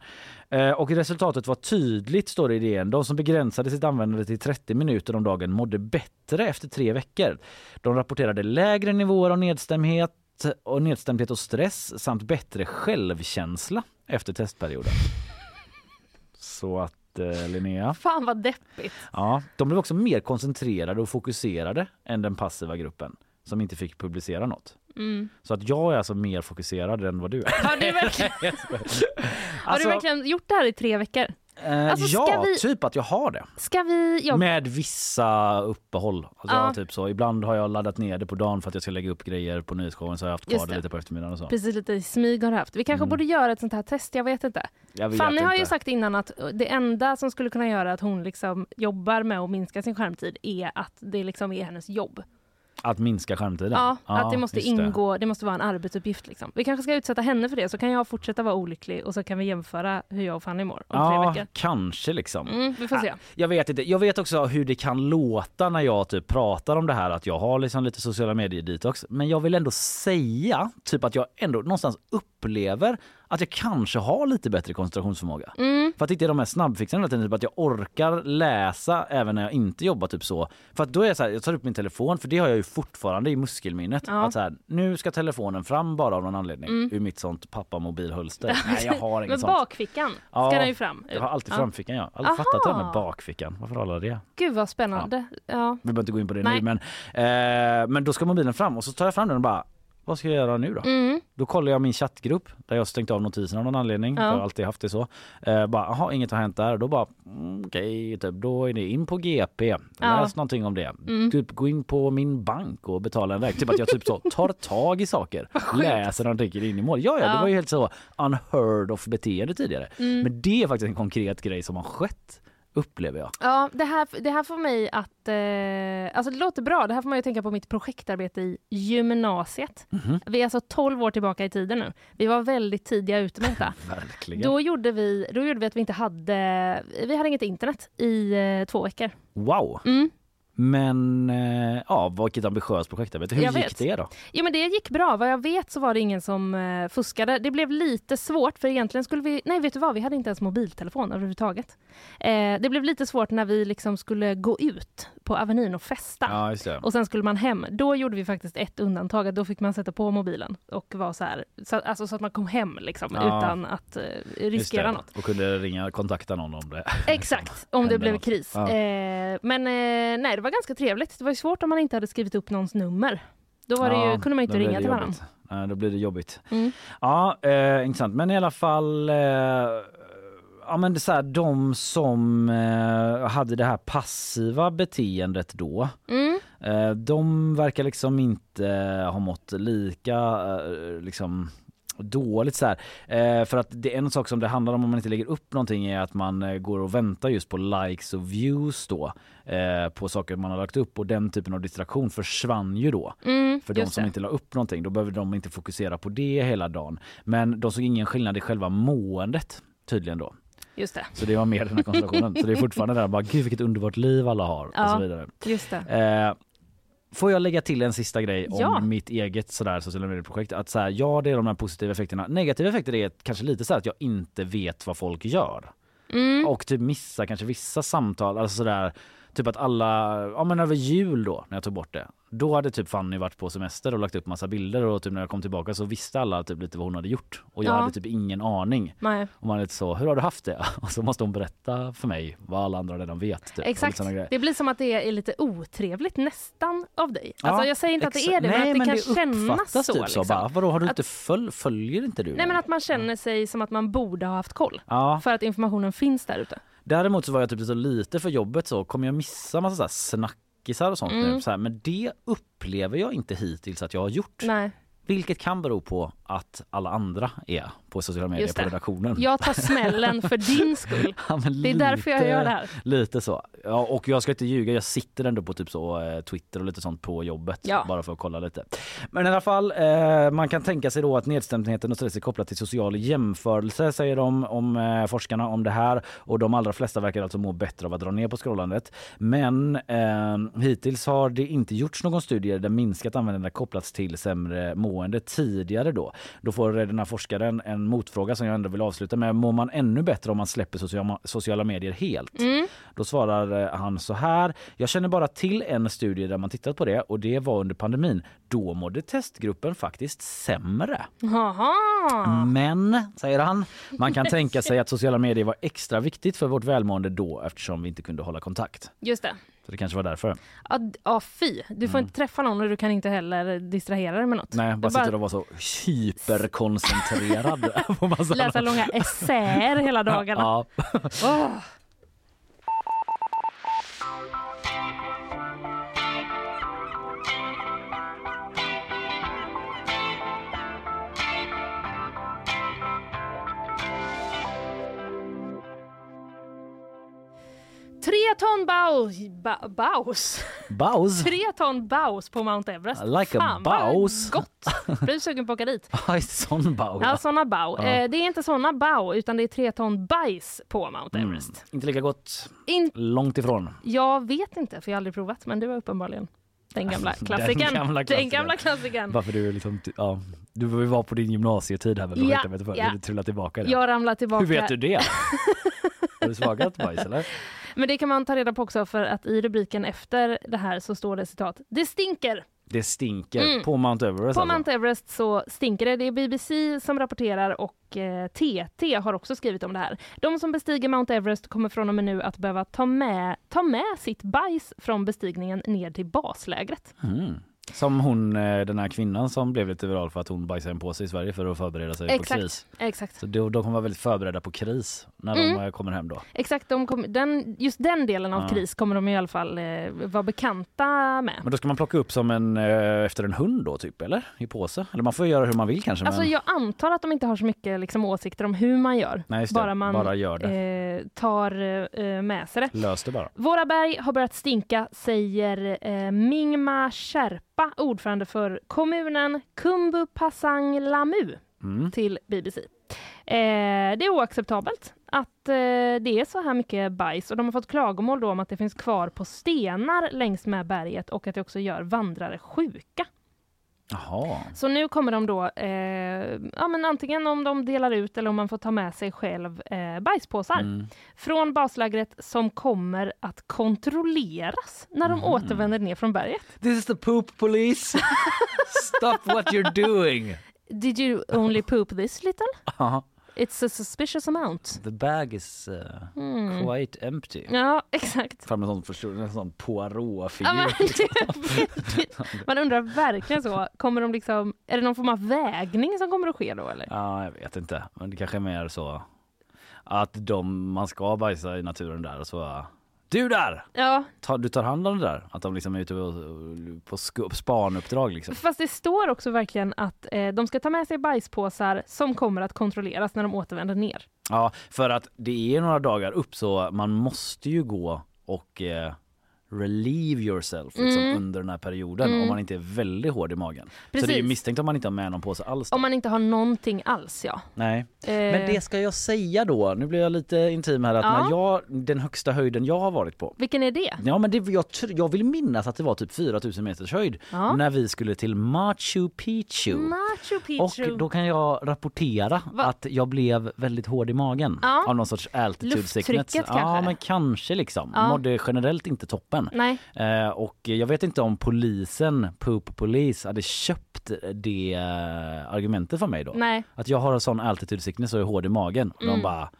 Eh, och resultatet var tydligt står det i DN. De som begränsade sitt användande till 30 minuter om dagen mådde bättre efter tre veckor. De rapporterade lägre nivåer av nedstämdhet och nedstämdhet och stress samt bättre självkänsla efter testperioden. Så att Linnea, Fan vad deppigt. ja, de blev också mer koncentrerade och fokuserade än den passiva gruppen som inte fick publicera något. Mm. Så att jag är alltså mer fokuserad än vad du är. Har du verkligen, har Alltså, du verkligen gjort det här i tre veckor? Eh, Alltså, ja, vi- typ att jag har det. Ska vi... Jag, Med vissa uppehåll. Alltså Ja. typ så. Ibland har jag laddat ner det på dagen för att jag ska lägga upp grejer på nyhetsshowen så har jag haft kvar det det. lite på eftermiddagen och så. Precis lite smyg har du haft. Vi kanske Mm. borde göra ett sånt här test, jag vet inte. Jag vet Fanny har ju sagt innan att det enda som skulle kunna göra att hon liksom jobbar med att minska sin skärmtid är att det liksom är hennes jobb. Att minska skärmtiden? Ja, att det måste ingå, det. måste vara en arbetsuppgift. Liksom. Vi kanske ska utsätta henne för det, så kan jag fortsätta vara olycklig och så kan vi jämföra hur jag och Fanny mår om tre Ja, veckor. kanske liksom. Mm, vi får se. Ah, Jag vet inte. Jag vet också hur det kan låta när jag typ pratar om det här att jag har liksom lite sociala medier detox. Men jag vill ändå säga typ att jag ändå någonstans upplever att jag kanske har lite bättre koncentrationsförmåga. Mm. För att det inte är de här snabbfixarna hela typ att jag orkar läsa även när jag inte jobbar typ så. För att då är jag så här, jag tar upp min telefon för det har jag ju fortfarande i muskelminnet. Ja. Att så här, nu ska telefonen fram bara av någon anledning Mm. ur mitt sånt pappamobilhölster. Nej jag har inget Men sånt. bakfickan ska den ju fram. Jag har alltid Ja. framfickan jag. har aldrig fattat det här med Aha. bakfickan. Varför har alla det? Gud vad spännande. Ja. Vi behöver inte gå in på det Nej. nu men, eh, men då ska mobilen fram och så tar jag fram den och bara vad ska jag göra nu då? Mm. Då kollar jag min chattgrupp där jag stängt av notiserna av någon anledning. Ja. Jag har alltid haft det så. Eh, bara, aha, inget har hänt där. Då bara, mm, okej, typ, då är det in på GP. Läs Ja. någonting om det. Mm. Typ gå in på min bank och betala en väg. Typ att jag typ så tar tag i saker. läser någonting in i mål. Ja, ja, det var ju helt så unheard of beteende tidigare. Mm. Men det är faktiskt en konkret grej som har skett, upplever jag. Ja, det här, det här får mig att... Eh, alltså det låter bra. Det här får mig att tänka på mitt projektarbete i gymnasiet. Mhm. Vi är alltså 12 år tillbaka i tiden nu. Vi var väldigt tidiga ute med detta. Verkligen. Då gjorde, vi, då gjorde vi att vi inte hade... Vi hade inget internet i eh, två veckor. Wow! Mm. Men eh, ja, vilket ambitiöst projektarbete. Hur Jag gick vet. det då? Ja men det gick bra. Vad jag vet så var det ingen som eh, fuskade. Det blev lite svårt för egentligen skulle vi, nej vet du vad, vi hade inte ens mobiltelefon överhuvudtaget. Eh, det blev lite svårt när vi liksom skulle gå ut på Avenyn och festa. Ja. Och sen skulle man hem. Då gjorde vi faktiskt ett undantag. att Då fick man sätta på mobilen och vara så här, så, alltså så att man kom hem liksom Ja. utan att eh, riskera något. Och kunde ringa, kontakta någon om det. Exakt, om det blev något. kris. Ja. Eh, men nej, det var ganska trevligt. Det var svårt om man inte hade skrivit upp någons nummer. Då var det ju, Ja, kunde man inte ringa till varandra. Nej, då blir det jobbigt. Mm. Ja, eh, intressant. Men i alla fall, eh, ja men det är så här, de som eh, hade det här passiva beteendet då, Mm. eh, de verkar liksom inte ha mått lika eh, liksom dåligt så här. Eh, för att det är en sak som det handlar om om man inte lägger upp någonting är att man eh, går och väntar just på likes och views då eh, på saker man har lagt upp och den typen av distraktion försvann ju då. Mm, För de som det. inte la upp någonting då behöver de inte fokusera på det hela dagen. Men de såg ingen skillnad i själva måendet tydligen då. Just det. Så det var mer den här konstellationen. så det är fortfarande där bara gud vilket underbart liv alla har och Ja, så vidare. just det. Eh, Får jag lägga till en sista grej om Ja. mitt eget sådär sociala medieprojekt? Att så här, ja det är de här positiva effekterna. Negativa effekter är kanske lite så att jag inte vet vad folk gör. Mm. Och typ missa kanske vissa samtal, alltså sådär Typ att alla, ja men över jul då när jag tog bort det. Då hade typ Fanny varit på semester och lagt upp massa bilder och typ när jag kom tillbaka så visste alla typ lite vad hon hade gjort. Och jag Ja. hade typ ingen aning. Nej. Och man är lite så, hur har du haft det? Och så måste hon berätta för mig vad alla andra redan vet. Typ, Exakt. Det blir som att det är lite otrevligt nästan av dig. Ja, Alltså jag säger inte att det är det, Nej, men att det kan kännas uppfattas så. Typ liksom. så bara, vadå har du Att- inte föl, följer inte du? Nej men att man känner sig som att man borde ha haft koll. Ja. För att informationen finns där ute. Däremot så var jag typ så lite för jobbet så kommer jag missa massa så här snackisar och sånt Mm. nu. Så här, men det upplever jag inte hittills att jag har gjort. Nej. Vilket kan bero på att alla andra är på sociala medier på redaktionen. Jag tar smällen för din skull. Ja, Det är därför jag lite- gör det här. Lite så. Ja, och jag ska inte ljuga, jag sitter ändå på typ så eh, Twitter och lite sånt på jobbet. Ja. Bara för att kolla lite. Men i alla fall, eh, man kan tänka sig då att nedstämdheten och stress är kopplat till social jämförelse säger de om eh, forskarna om det här. Och de allra flesta verkar alltså må bättre av att dra ner på scrollandet. Men eh, hittills har det inte gjorts någon studie där minskat användande kopplats till sämre mående tidigare då. Då får den här forskaren en motfråga som jag ändå vill avsluta med. Mår man ännu bättre om man släpper sociala, sociala medier helt? Mm. Då svarar eh, han så här. Jag känner bara till en studie där man tittat på det och det var under pandemin. Då mådde testgruppen faktiskt sämre. Jaha. Men, säger han, man kan tänka sig att sociala medier var extra viktigt för vårt välmående då eftersom vi inte kunde hålla kontakt. Just det. Så det kanske var därför. Ja, ja fy. Du får inte träffa någon och du kan inte heller distrahera dig med något. Nej, bara Du sitter och vara så hyperkoncentrerad läsa långa essäer hela dagarna. Ja. Åh. Tre ton baus, ba, baus. Baus. Tre ton baus på Mount Everest. Like a Fan, vad baus. gott! Blev sugen på att åka dit. Ja, sån bau. Ja, såna bau. Ja. Eh, det är inte såna bau, utan det är tre ton bajs på Mount Mm. Everest. Inte lika gott. In- Långt ifrån. Jag vet inte, för jag har aldrig provat, men det var uppenbarligen den gamla Den klassikern. Den gamla klassikern. Varför du liksom, ja, du var på din gymnasietid här med Ja, ja. Du trillar tillbaka det. Jag ramlar tillbaka. Hur vet du det? Smakat bajs eller? Men det kan man ta reda på också för att i rubriken efter det här så står det citat. Det stinker! Det stinker Mm. på Mount Everest På alltså. Mount Everest så stinker det. Det är BBC som rapporterar och eh, TT har också skrivit om det här. De som bestiger Mount Everest kommer från och med nu att behöva ta med, ta med sitt bajs från bestigningen ner till baslägret. Mm. Som hon, eh, den här kvinnan som blev lite viral för att hon bajsade en påse i Sverige för att förbereda sig på Exakt, kris. exakt. Så de, de kommer vara väldigt förberedda på kris när de Mm. eh, kommer hem då. Exakt, de kom, den, just den delen av Ja. kris kommer de i alla fall eh, vara bekanta med. Men då ska man plocka upp som en, eh, efter en hund då typ eller? I påse? Eller man får göra hur man vill kanske. Alltså men... jag antar att de inte har så mycket liksom, åsikter om hur man gör. Nej, just det. bara man Bara gör det. Eh, tar eh, med sig det. Lös det bara. Våra berg har börjat stinka, säger Mingma Sherpa, ordförande för kommunen Kumbu Pasang Lamu Mm. till BBC. Eh, det är oacceptabelt att eh, det är så här mycket bajs och de har fått klagomål då om att det finns kvar på stenar längs med berget och att det också gör vandrare sjuka. Jaha. Så nu kommer de då, eh, ja men antingen om de delar ut eller om man får ta med sig själv eh, bajspåsar Mm. från baslägret som kommer att kontrolleras när de Mhm. återvänder ner från berget. This is the poop police. Stop what you're doing. Did you only poop this little? It's a suspicious amount. The bag is uh, Mm. quite empty. Ja, exakt. Fram en sån, sån Poirot-figur. Ja, men, Man undrar verkligen så, kommer de liksom, är det någon form av vägning som kommer att ske då eller? Ja, jag vet inte. Men det kanske är mer så att de, man ska bajsa i naturen där och så du där! Ja, Ta, du tar hand om det där. Att de liksom är ute på, på spanuppdrag liksom. fast det står också verkligen att eh, de ska ta med sig bajspåsar som kommer att kontrolleras när de återvänder ner. Ja, för att det är några dagar upp så man måste ju gå och eh, relieve yourself liksom, Mm. under den här perioden Mm. om man inte är väldigt hård i magen. Så Precis. det är ju misstänkt om man inte har med någon påse alls. Då. Om man inte har någonting alls ja. Nej. Eh, Men det ska jag säga då, nu blir jag lite intim här, att Ja. när jag, den högsta höjden jag har varit på Vilken är det? Ja men det, jag, jag vill minnas att det var typ 4000 meters höjd Ja. när vi skulle till Machu Picchu. Machu Picchu. Och då kan jag rapportera Va? att jag blev väldigt hård i magen Ja. av någon sorts altitude sickness. Lufttrycket Ja kanske? men kanske liksom. Ja. Mådde generellt inte toppen. Nej. Eh, och jag vet inte om polisen, Poop Police, hade köpt det eh, argumentet för mig då. Nej. Att jag har en sån altitude sickness och är hård i magen. Och Mm. de bara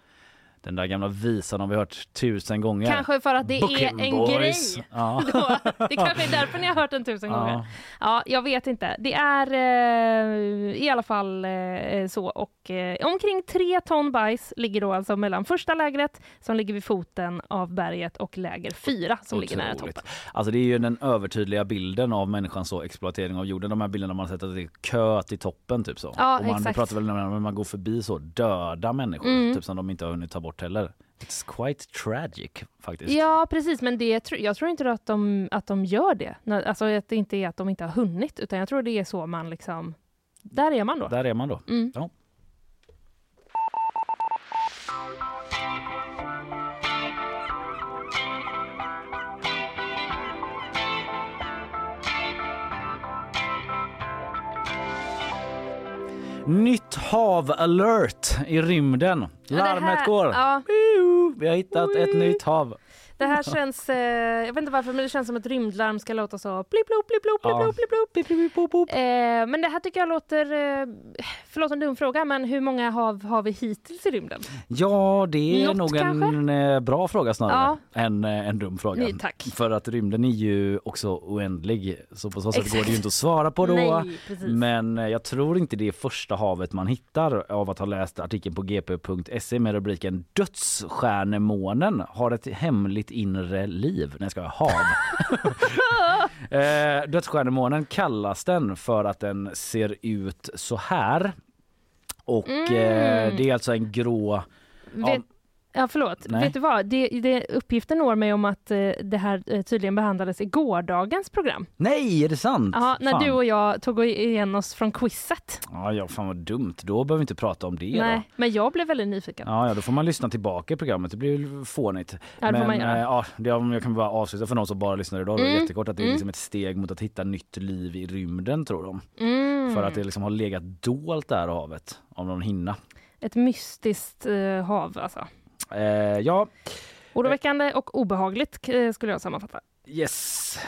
den där gamla visan har vi hört tusen gånger. Kanske för att det Book är en boys. grej. Ja. Då, det kanske är därför ni har hört den tusen Ja. gånger. Ja, jag vet inte. Det är eh, i alla fall eh, så. Och eh, omkring tre ton bajs ligger då alltså mellan första lägret som ligger vid foten av berget och läger fyra som ligger nära Otroligt. toppen. Alltså det är ju den övertydliga bilden av människans så exploatering av jorden. De här bilderna man har sett att det är kö till toppen typ så. Ja, och man exakt. pratar väl när man går förbi så döda människor Mm. typ som de inte har hunnit ta bort heller. It's quite tragic faktiskt. Ja, precis. Men det, jag tror inte att de, att de gör det. Alltså att det inte är att de inte har hunnit, utan jag tror det är så man liksom... Där är man då. Där är man då. Mm. Ja. Nytt hav alert i rymden. Ja, Larmet här- går. Ja, Vi har hittat ett nytt hav. Det här känns... Eh, jag vet inte varför, men det känns som ett rymdlarm ska låta så. Eh, men det här tycker jag låter... Eh, förlåt en dum fråga, men hur många hav har vi hittills i rymden? Ja, det är Något nog en kanske? eh, bra fråga snarare Ja. än eh, en dum fråga. Nej, tack. För att rymden är ju också oändlig så på så sätt Exakt. går det ju inte att svara på då. Nej. Men eh, jag tror inte det är första havet man hittar av att ha läst artikeln på gp.se med rubriken Dödsstjärnemånen har ett hemligt inre liv. Nej, jag ska hav. eh, Dödsstjärnemånen kallas den för att den ser ut så här. Och Mm. eh, det är alltså en grå Vet, ja, förlåt. Nej. Vet du vad? Det, det, uppgiften når mig om att eh, det här eh, tydligen behandlades i gårdagens program. Nej, är det sant? Ja, när Fan. du och jag tog igen oss från quizet. Ja, ja, fan vad dumt. Då behöver vi inte prata om det Nej, då. men jag blev väldigt nyfiken. Ja, ja, då får man lyssna tillbaka i programmet. Det blir fånigt. Ja, det får Men man göra. eh, ja, det, om jag kan bara avsluta för någon som bara lyssnar idag. Mm, jättekort att det är mm. liksom ett steg mot att hitta nytt liv i rymden tror de. Mm. För att det liksom har legat dolt där havet av någon hinna. Ett mystiskt eh, hav alltså. Eh, ja, Oroväckande och obehagligt eh, skulle jag sammanfatta. yes.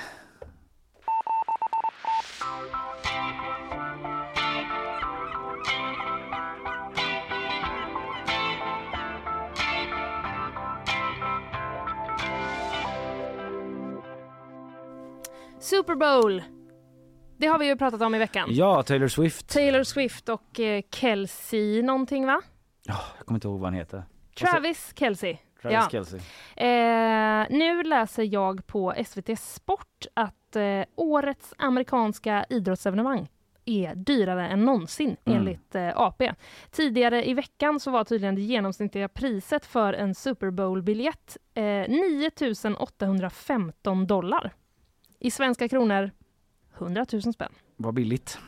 Super Bowl! Det har vi ju pratat om i veckan. Ja, Taylor Swift. Taylor Swift och eh, Kelsey någonting va? Jag kommer inte ihåg vad han heter. Travis Kelsey. Travis ja. Kelce. Eh, nu läser jag på SVT Sport att eh, årets amerikanska idrottsevenemang är dyrare än någonsin Mm. enligt eh, AP. Tidigare i veckan så var tydligen det genomsnittliga priset för en Super Bowl-biljett eh, 9 815 dollar. I svenska kronor 100 000 spänn. Vad billigt.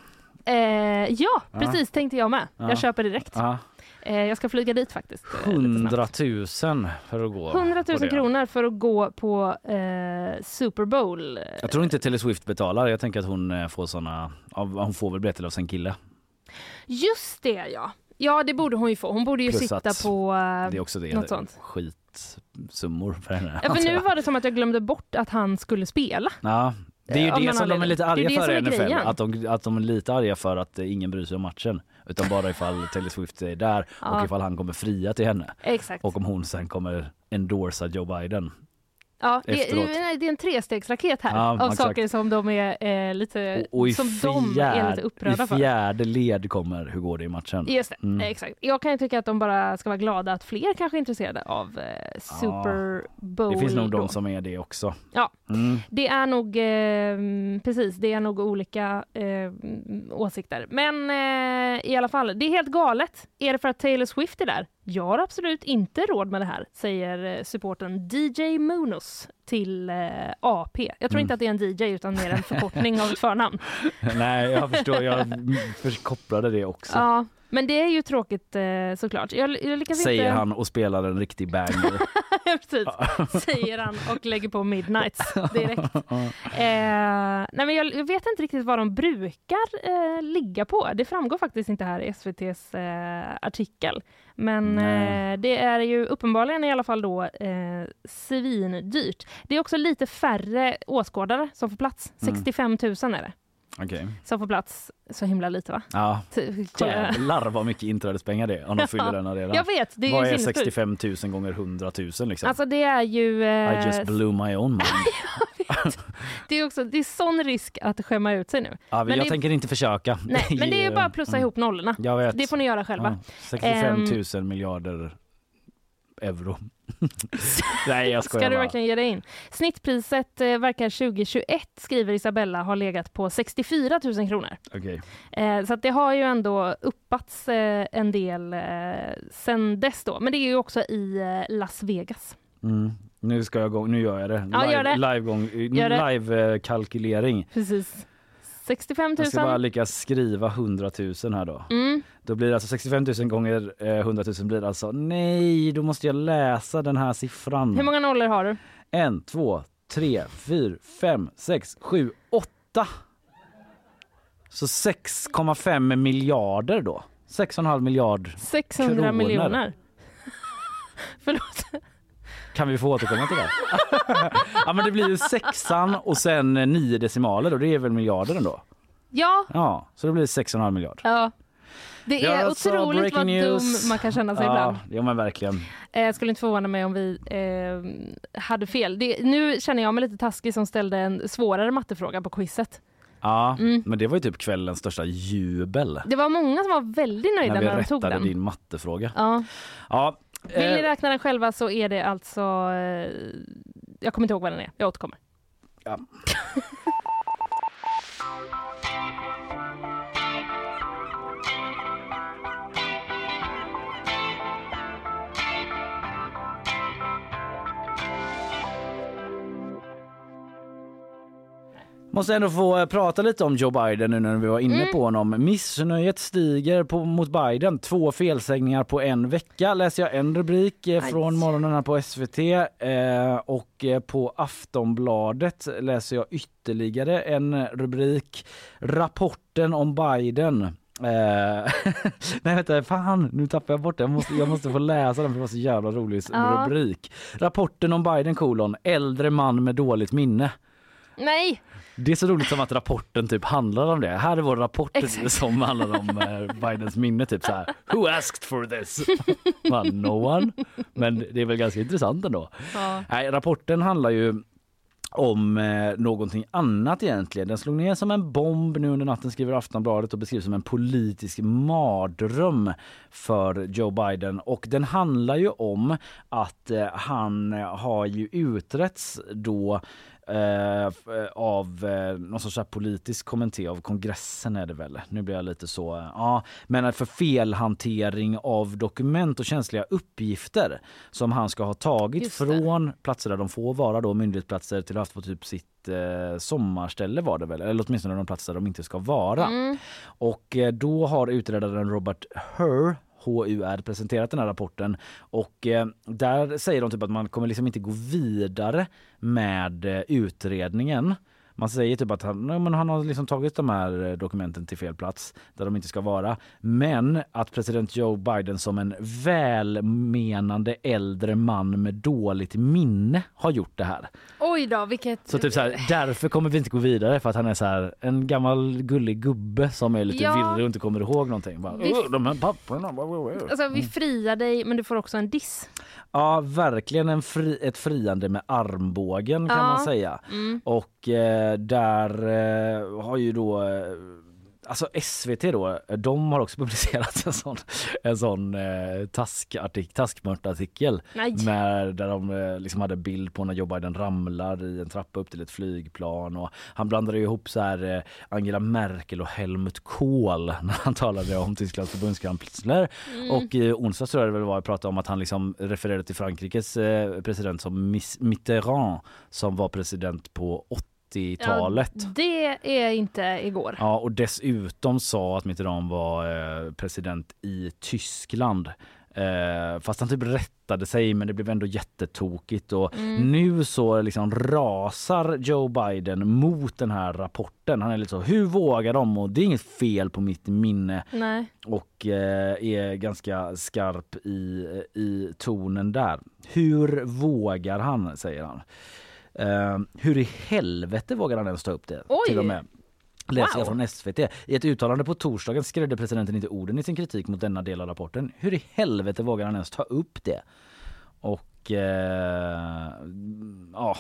Eh, ja, Ja. precis tänkte jag med. Ja. Jag köper direkt. Ja. Eh, jag ska flyga dit faktiskt. eh, lite snabbt. 100 000 för att gå 100 på 000 det. kronor för att gå på eh, Super Bowl. Jag tror inte Taylor Swift betalar. Jag tänker att hon eh, får såna, hon får väl biljetter av sin kille. Just det ja. Ja det borde hon ju få. Hon borde ju Plus sitta på eh, Det är också det. något sånt. Skitsummor för henne. Ja, för nu var det som att jag glömde bort att han skulle spela. Ja, det är ju Eh, det som de är lite arga för i NFL. Att de, att de är lite arga för att eh, ingen bryr sig om matchen. Utan bara ifall Taylor Swift är där Ja. och ifall han kommer fria till henne. Exakt. Och om hon sen kommer endorsa Joe Biden. Ja, det, efteråt. det, är en trestegsraket här Ja, av exakt. saker som de är eh, lite, Och, och i, som de är fjärde, lite i upprörda för. fjärde led kommer hur går det i matchen. Just det, Mm. exakt. Jag kan ju tycka att de bara ska vara glada att fler kanske är intresserade av eh, Super Bowl. Det finns nog de som är det också. Ja, Mm. det är nog eh, precis, det är nog olika eh, åsikter. Men eh, i alla fall, det är helt galet. Är det för att Taylor Swift är där? Jag har absolut inte råd med det här, säger eh, supporten DJ Munos till eh, AP. Jag tror Mm. inte att det är en DJ utan mer en förkortning av ett förnamn. Nej, jag förstår. Jag kopplade det också. Ja, men det är ju tråkigt eh, såklart. Jag, jag lyckas Säger inte... han och spelar en riktig banger. Precis, säger han och lägger på Midnights direkt. Eh, nej men jag, jag vet inte riktigt vad de brukar eh, ligga på. Det framgår faktiskt inte här i SVTs eh, artikel. Men eh, det är ju uppenbarligen i alla fall då eh, svindyrt. Det är också lite färre åskådare som får plats. Mm. 65 000 är det Okej. som får plats. Så himla lite va? Ja, Ty- kolla. jävlar vad mycket inträdespengar det är om de fyller den arenan. Jag vet, det är Vad är sinnessjukt. 65 000 gånger 100 000 liksom? Alltså det är ju... eh, I just blew my own mind. det är också det är sån risk att skämma ut sig nu. Ja, Men jag det- tänker inte försöka. Nej, men det är ju bara att plussa Mm. ihop nollorna. Det får ni göra själva. Ja, 65 Ehm, 000 miljarder euro. Nej, jag skojar Ska du bara. verkligen ge dig in? Snittpriset eh, verkar 2021, skriver Isabella, har legat på 64 000 kronor. Okej. Eh, så det har ju ändå uppats eh, en del eh, sen dess då. Men det är ju också i eh, Las Vegas. Mm. Nu ska jag gå, nu gör jag det. Ja, gör det. Live-gång, Gör det. live-kalkylering. Precis. 65 Jag ska bara 000. lyckas skriva 100 000 här då. Mm. Då blir det alltså 65 000 gånger eh, 100 000 blir alltså nej, då måste jag läsa den här siffran. Hur många nollor har du? En, två, tre, fyra, fem, sex, sju, åtta. Så 6,5 miljarder då. 6,5 miljard 600 kronor. miljoner. Förlåt. Kan vi få återkomma till det? ja men det blir ju sexan och sen eh, nio decimaler och det är väl miljarder ändå? Ja, Ja, så det blir 6,5 miljard. ja. Det är Ja, otroligt vad news. dum man kan känna sig ibland. Ja, ja men verkligen. Eh, skulle inte förvåna mig om vi eh, hade fel. Det, nu känner jag mig lite taskig som ställde en svårare mattefråga på quizet. Ja, Mm. men det var ju typ kvällens största jubel. Det var många som var väldigt nöjda när när, vi de tog rättade den. din mattefråga. Ja. Ja, Vill ni eh, räkna den själva så är det alltså... Eh, jag kommer inte ihåg vad den är. Jag återkommer. Ja. Måste ändå få eh, prata lite om Joe Biden nu när vi var inne Mm. på honom. Missnöjet stiger på, mot Biden. Två felsägningar på en vecka läser jag en rubrik eh, från morgonen på SVT eh, och eh, på Aftonbladet läser jag ytterligare en rubrik. Rapporten om Biden. Eh, nej vänta, fan nu tappar jag bort det. Jag måste, jag måste få läsa den för det var så jävla rolig Ja. rubrik. Rapporten om Biden kolon, äldre man med dåligt minne. Nej! Det är så roligt som att rapporten typ handlar om det. Här är vår rapport Exakt. som handlar om eh, Bidens minne. Typ så här. Who asked for this? Man, no one. Men det är väl ganska intressant ändå. Ja. Nej, rapporten handlar ju om eh, någonting annat egentligen. Den slog ner som en bomb nu under natten skriver Aftonbladet och beskrivs som en politisk mardröm för Joe Biden. Och den handlar ju om att eh, han har ju utretts då eh, eh, av eh, någon sorts politisk kommitté av kongressen är det väl. Nu blir jag lite så, eh, ja, men för felhantering av dokument och känsliga uppgifter som han ska ha tagit från platser där de får vara då myndighetsplatser till att haft på typ sitt eh, sommarställe var det väl, eller åtminstone de platser där de inte ska vara. Mm. Och eh, då har utredaren Robert Hur HUR presenterat den här rapporten och eh, där säger de typ att man kommer liksom inte gå vidare med eh, utredningen. Man säger typ att han, nej, men han har liksom tagit de här eh, dokumenten till fel plats där de inte ska vara. Men att president Joe Biden som en välmenande äldre man med dåligt minne har gjort det här. Oj då, vilket... Så typ så här, därför kommer vi inte gå vidare för att han är så här en gammal gullig gubbe som är lite Ja. virrig och inte kommer ihåg någonting. Bara, Vi- "Åh, de här papperna. Alltså vi friar dig men du får också en diss. Ja, verkligen en fri, ett friande med armbågen kan Ja. man säga. Mm. Och eh, där eh, har ju då eh, Alltså SVT då, de har också publicerat en sån, en sån eh, taskartik, taskmörtartikel Nej. med, där de eh, liksom hade bild på när Joe Biden ramlar i en trappa upp till ett flygplan och han blandade ihop så här eh, Angela Merkel och Helmut Kohl när han talade om Tysklands förbundskansler Mm. och i onsdags tror jag det väl var jag pratade om att han liksom refererade till Frankrikes president som Miss- Mitterrand som var president på 80-talet. Ja, det är inte igår. Ja, och dessutom sa att Mitterrand var eh, president i Tyskland. Eh, fast han typ rättade sig men det blev ändå jättetokigt och Mm. nu så liksom rasar Joe Biden mot den här rapporten. Han är lite så, hur vågar de? Och det är inget fel på mitt minne Nej. och eh, är ganska skarp i, i tonen där. Hur vågar han, säger han. Eh, hur i helvete vågar han ens ta upp det? Oj! Till och med. Läser jag Wow. från SVT. I ett uttalande på torsdagen skrädde presidenten inte orden i sin kritik mot denna del av rapporten. Hur i helvete vågar han ens ta upp det? Och eh, ja,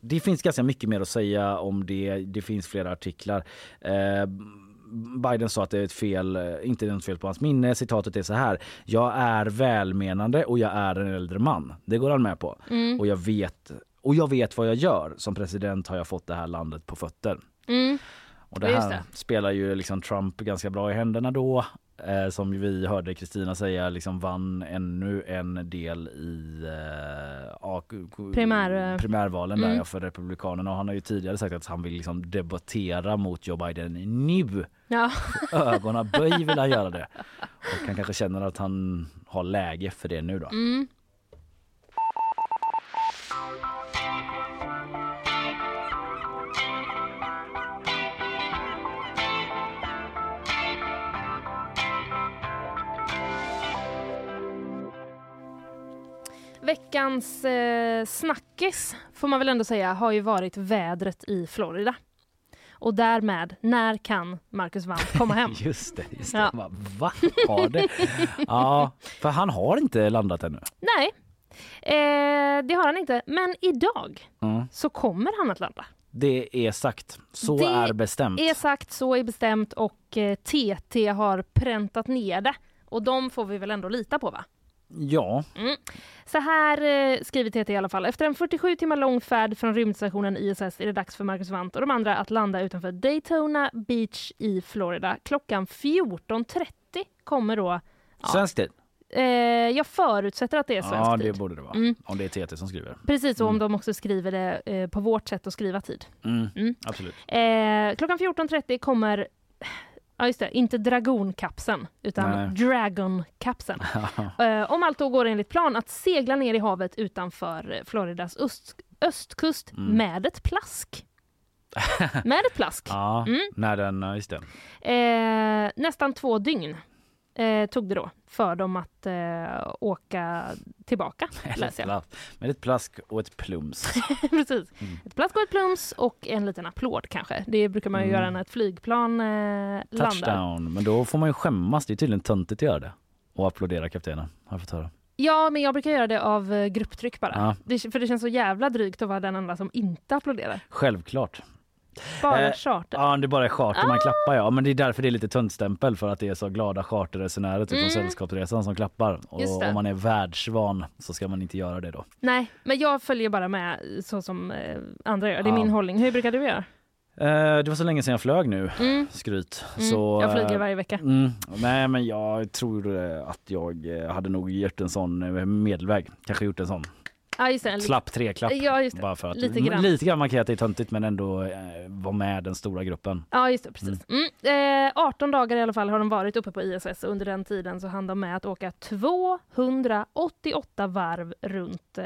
det finns ganska mycket mer att säga om det. Det finns flera artiklar. Eh, Biden sa att det är ett fel, inte något fel på hans minne. Citatet är så här. Jag är välmenande och jag är en äldre man. Det går han med på. Mm. Och jag vet och jag vet vad jag gör. Som president har jag fått det här landet på fötter. Mm. Och det här det. spelar ju liksom Trump ganska bra i händerna då. Eh, som vi hörde Kristina säga liksom vann ännu en del i eh, Primär, primärvalen där mm. ja, för Republikanerna. Och han har ju tidigare sagt att han vill liksom debattera mot Joe Biden nu. Ja. Ögonaböj vill han göra det. Och han kanske känner att han har läge för det nu då. Mm. Veckans eh, snackis får man väl ändå säga har ju varit vädret i Florida. Och därmed, när kan Marcus Wandt komma hem? Just det, just det. Ja. Ja. Va? Har det? Ja, för han har inte landat ännu. Nej, eh, det har han inte. Men idag Mm. så kommer han att landa. Det är sagt. Så Det är bestämt. är sagt, så är bestämt och eh, TT har präntat ner det. Och de får vi väl ändå lita på va? Ja, Mm. Så här eh, skriver TT i alla fall. Efter en 47 timmar lång färd från rymdstationen ISS är det dags för Marcus Wandt och de andra att landa utanför Daytona Beach i Florida. Klockan 14.30 kommer då... Ja, svensk tid. eh, jag förutsätter att det är svensk Ja, tid. det borde det vara. Mm. Om det är TT som skriver. Precis, och om de också skriver det eh, på vårt sätt att skriva tid. Mm. Mm. Absolut. Eh, klockan 14.30 kommer, ja just det, inte Dragonkapseln utan Nej. Dragonkapseln. Eh, om allt då går enligt plan att segla ner i havet utanför eh, Floridas öst, östkust Mm. med ett plask. med ett plask. Ja, Mm. när den, just det. Eh, nästan två dygn eh, tog det då för dem att eh, åka tillbaka. Plask. Med ett plask och ett plums. Precis. Mm. Ett plask och ett plums och en liten applåd kanske. Det brukar man ju Mm. göra när ett flygplan eh, landar. Touchdown. Men då får man ju skämmas. Det är tydligen töntigt att göra det. Och applådera kaptenen, har jag fått höra. Ja, men jag brukar göra det av eh, grupptryck bara. Ja. Det, för det känns så jävla drygt att vara den enda som inte applåderar. Självklart. Bara Eh, charter. Ja, det är bara charter man Ah! klappar ja. Men det är därför det är lite töntstämpel för att det är så glada charterresenärer typ Mm. från Sällskapsresan som klappar. Och om man är världsvan så ska man inte göra det då. Nej, men jag följer bara med så som eh, andra gör. Det är Ja. min hållning. Hur brukar du göra? Eh, det var så länge sedan jag flög nu. Mm. Skryt. Mm, Så, jag flyger eh, varje vecka. Mm, nej men jag tror att jag hade nog gjort en sån medelväg. Kanske gjort en sån Ja, just det. Slapp tre-klapp. Ja, just det. Bara för att Lite grann. lite grann markera att det är töntigt men ändå eh, vara med den stora gruppen. Ja, just det. Precis. Mm. Eh, 18 dagar i alla fall har de varit uppe på ISS och under den tiden så hann de med att åka 288 varv runt eh,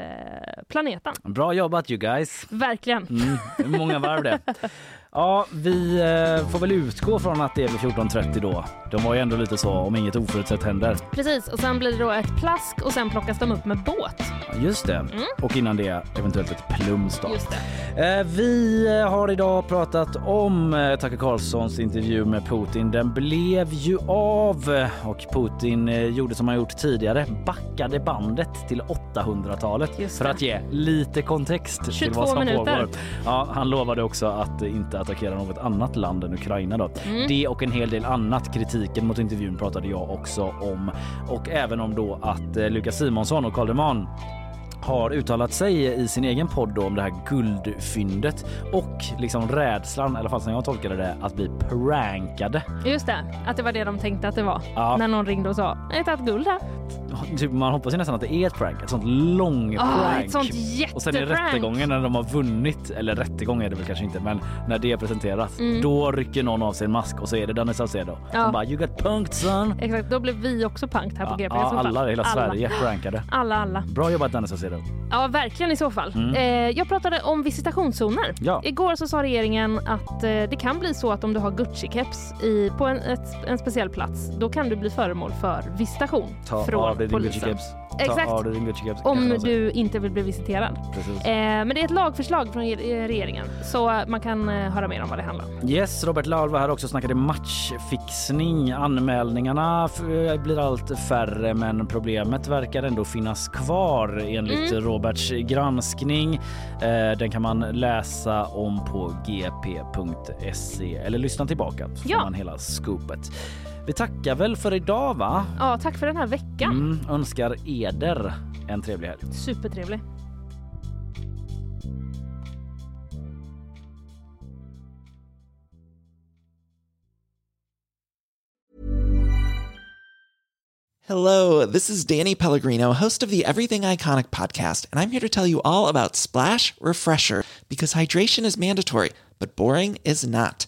planeten. Bra jobbat you guys! Verkligen. Mm, många varv det. Ja, vi eh, får väl utgå från att det är vid 14.30 då. De var ju ändå lite så om inget oförutsett händer. Precis, och sen blir det då ett plask och sen plockas de upp med båt. Just det. Och innan det eventuellt ett plums då. Eh, Vi har idag pratat om eh, Tucker Carlsons intervju med Putin. Den blev ju av och Putin gjorde som han gjort tidigare, backade bandet till 800-talet Just för att ge lite kontext till 22 vad som minuter. pågår. Ja, han lovade också att inte attackera något annat land än Ukraina då. Mm. Det och en hel del annat. Kritiken mot intervjun pratade jag också om och även om då att eh, Lukas Simonsson och Karl Deman har uttalat sig i sin egen podd om det här guldfyndet och liksom rädslan, i alla fall som jag tolkade det, att bli prankade. Just det, att det var det de tänkte att det var. Ja. När någon ringde och sa “Jag har tagit guld här”. Typ, man hoppas ju nästan att det är ett prank, ett sånt lång Ah, prank. ett sånt och sen i jätteprank. rättegången när de har vunnit, eller rättegång är det väl kanske inte, men när det presenteras, Mm. då rycker någon av sig en mask och så är det Danny Saucedo Ja. som bara “You got punked son”. Exakt, då blev vi också punkt här på GP Ja, alla hela Alla. Sverige prankade. Alla, alla. Bra jobbat Danny Saucedo. Ja, verkligen i så fall. Mm. Eh, jag pratade om visitationszoner. Ja. Igår så sa regeringen att eh, det kan bli så att om du har Gucci-keps i, på en, ett, en speciell plats, då kan du bli föremål för visitation Ta från av dig din polisen. Gucci-keps. Ta Exakt. din Gucci-keps. Om du inte vill bli visiterad. Eh, men det är ett lagförslag från re- regeringen, så eh, man kan eh, höra mer om vad det handlar om. Yes, Robert Laul var här också och snackade matchfixning. Anmälningarna f- blir allt färre men problemet verkar ändå finnas kvar enligt Mm. Roberts granskning. Eh, den kan man läsa om på gp.se eller lyssna tillbaka så Ja. får man hela scoopet. Vi tackar väl för idag va? Ja, tack för den här veckan. Mm, önskar eder en trevlig helg. Supertrevlig. Hello, this is Danny Pellegrino, host of the Everything Iconic podcast, and I'm here to tell you all about Splash Refresher because hydration is mandatory, but boring is not.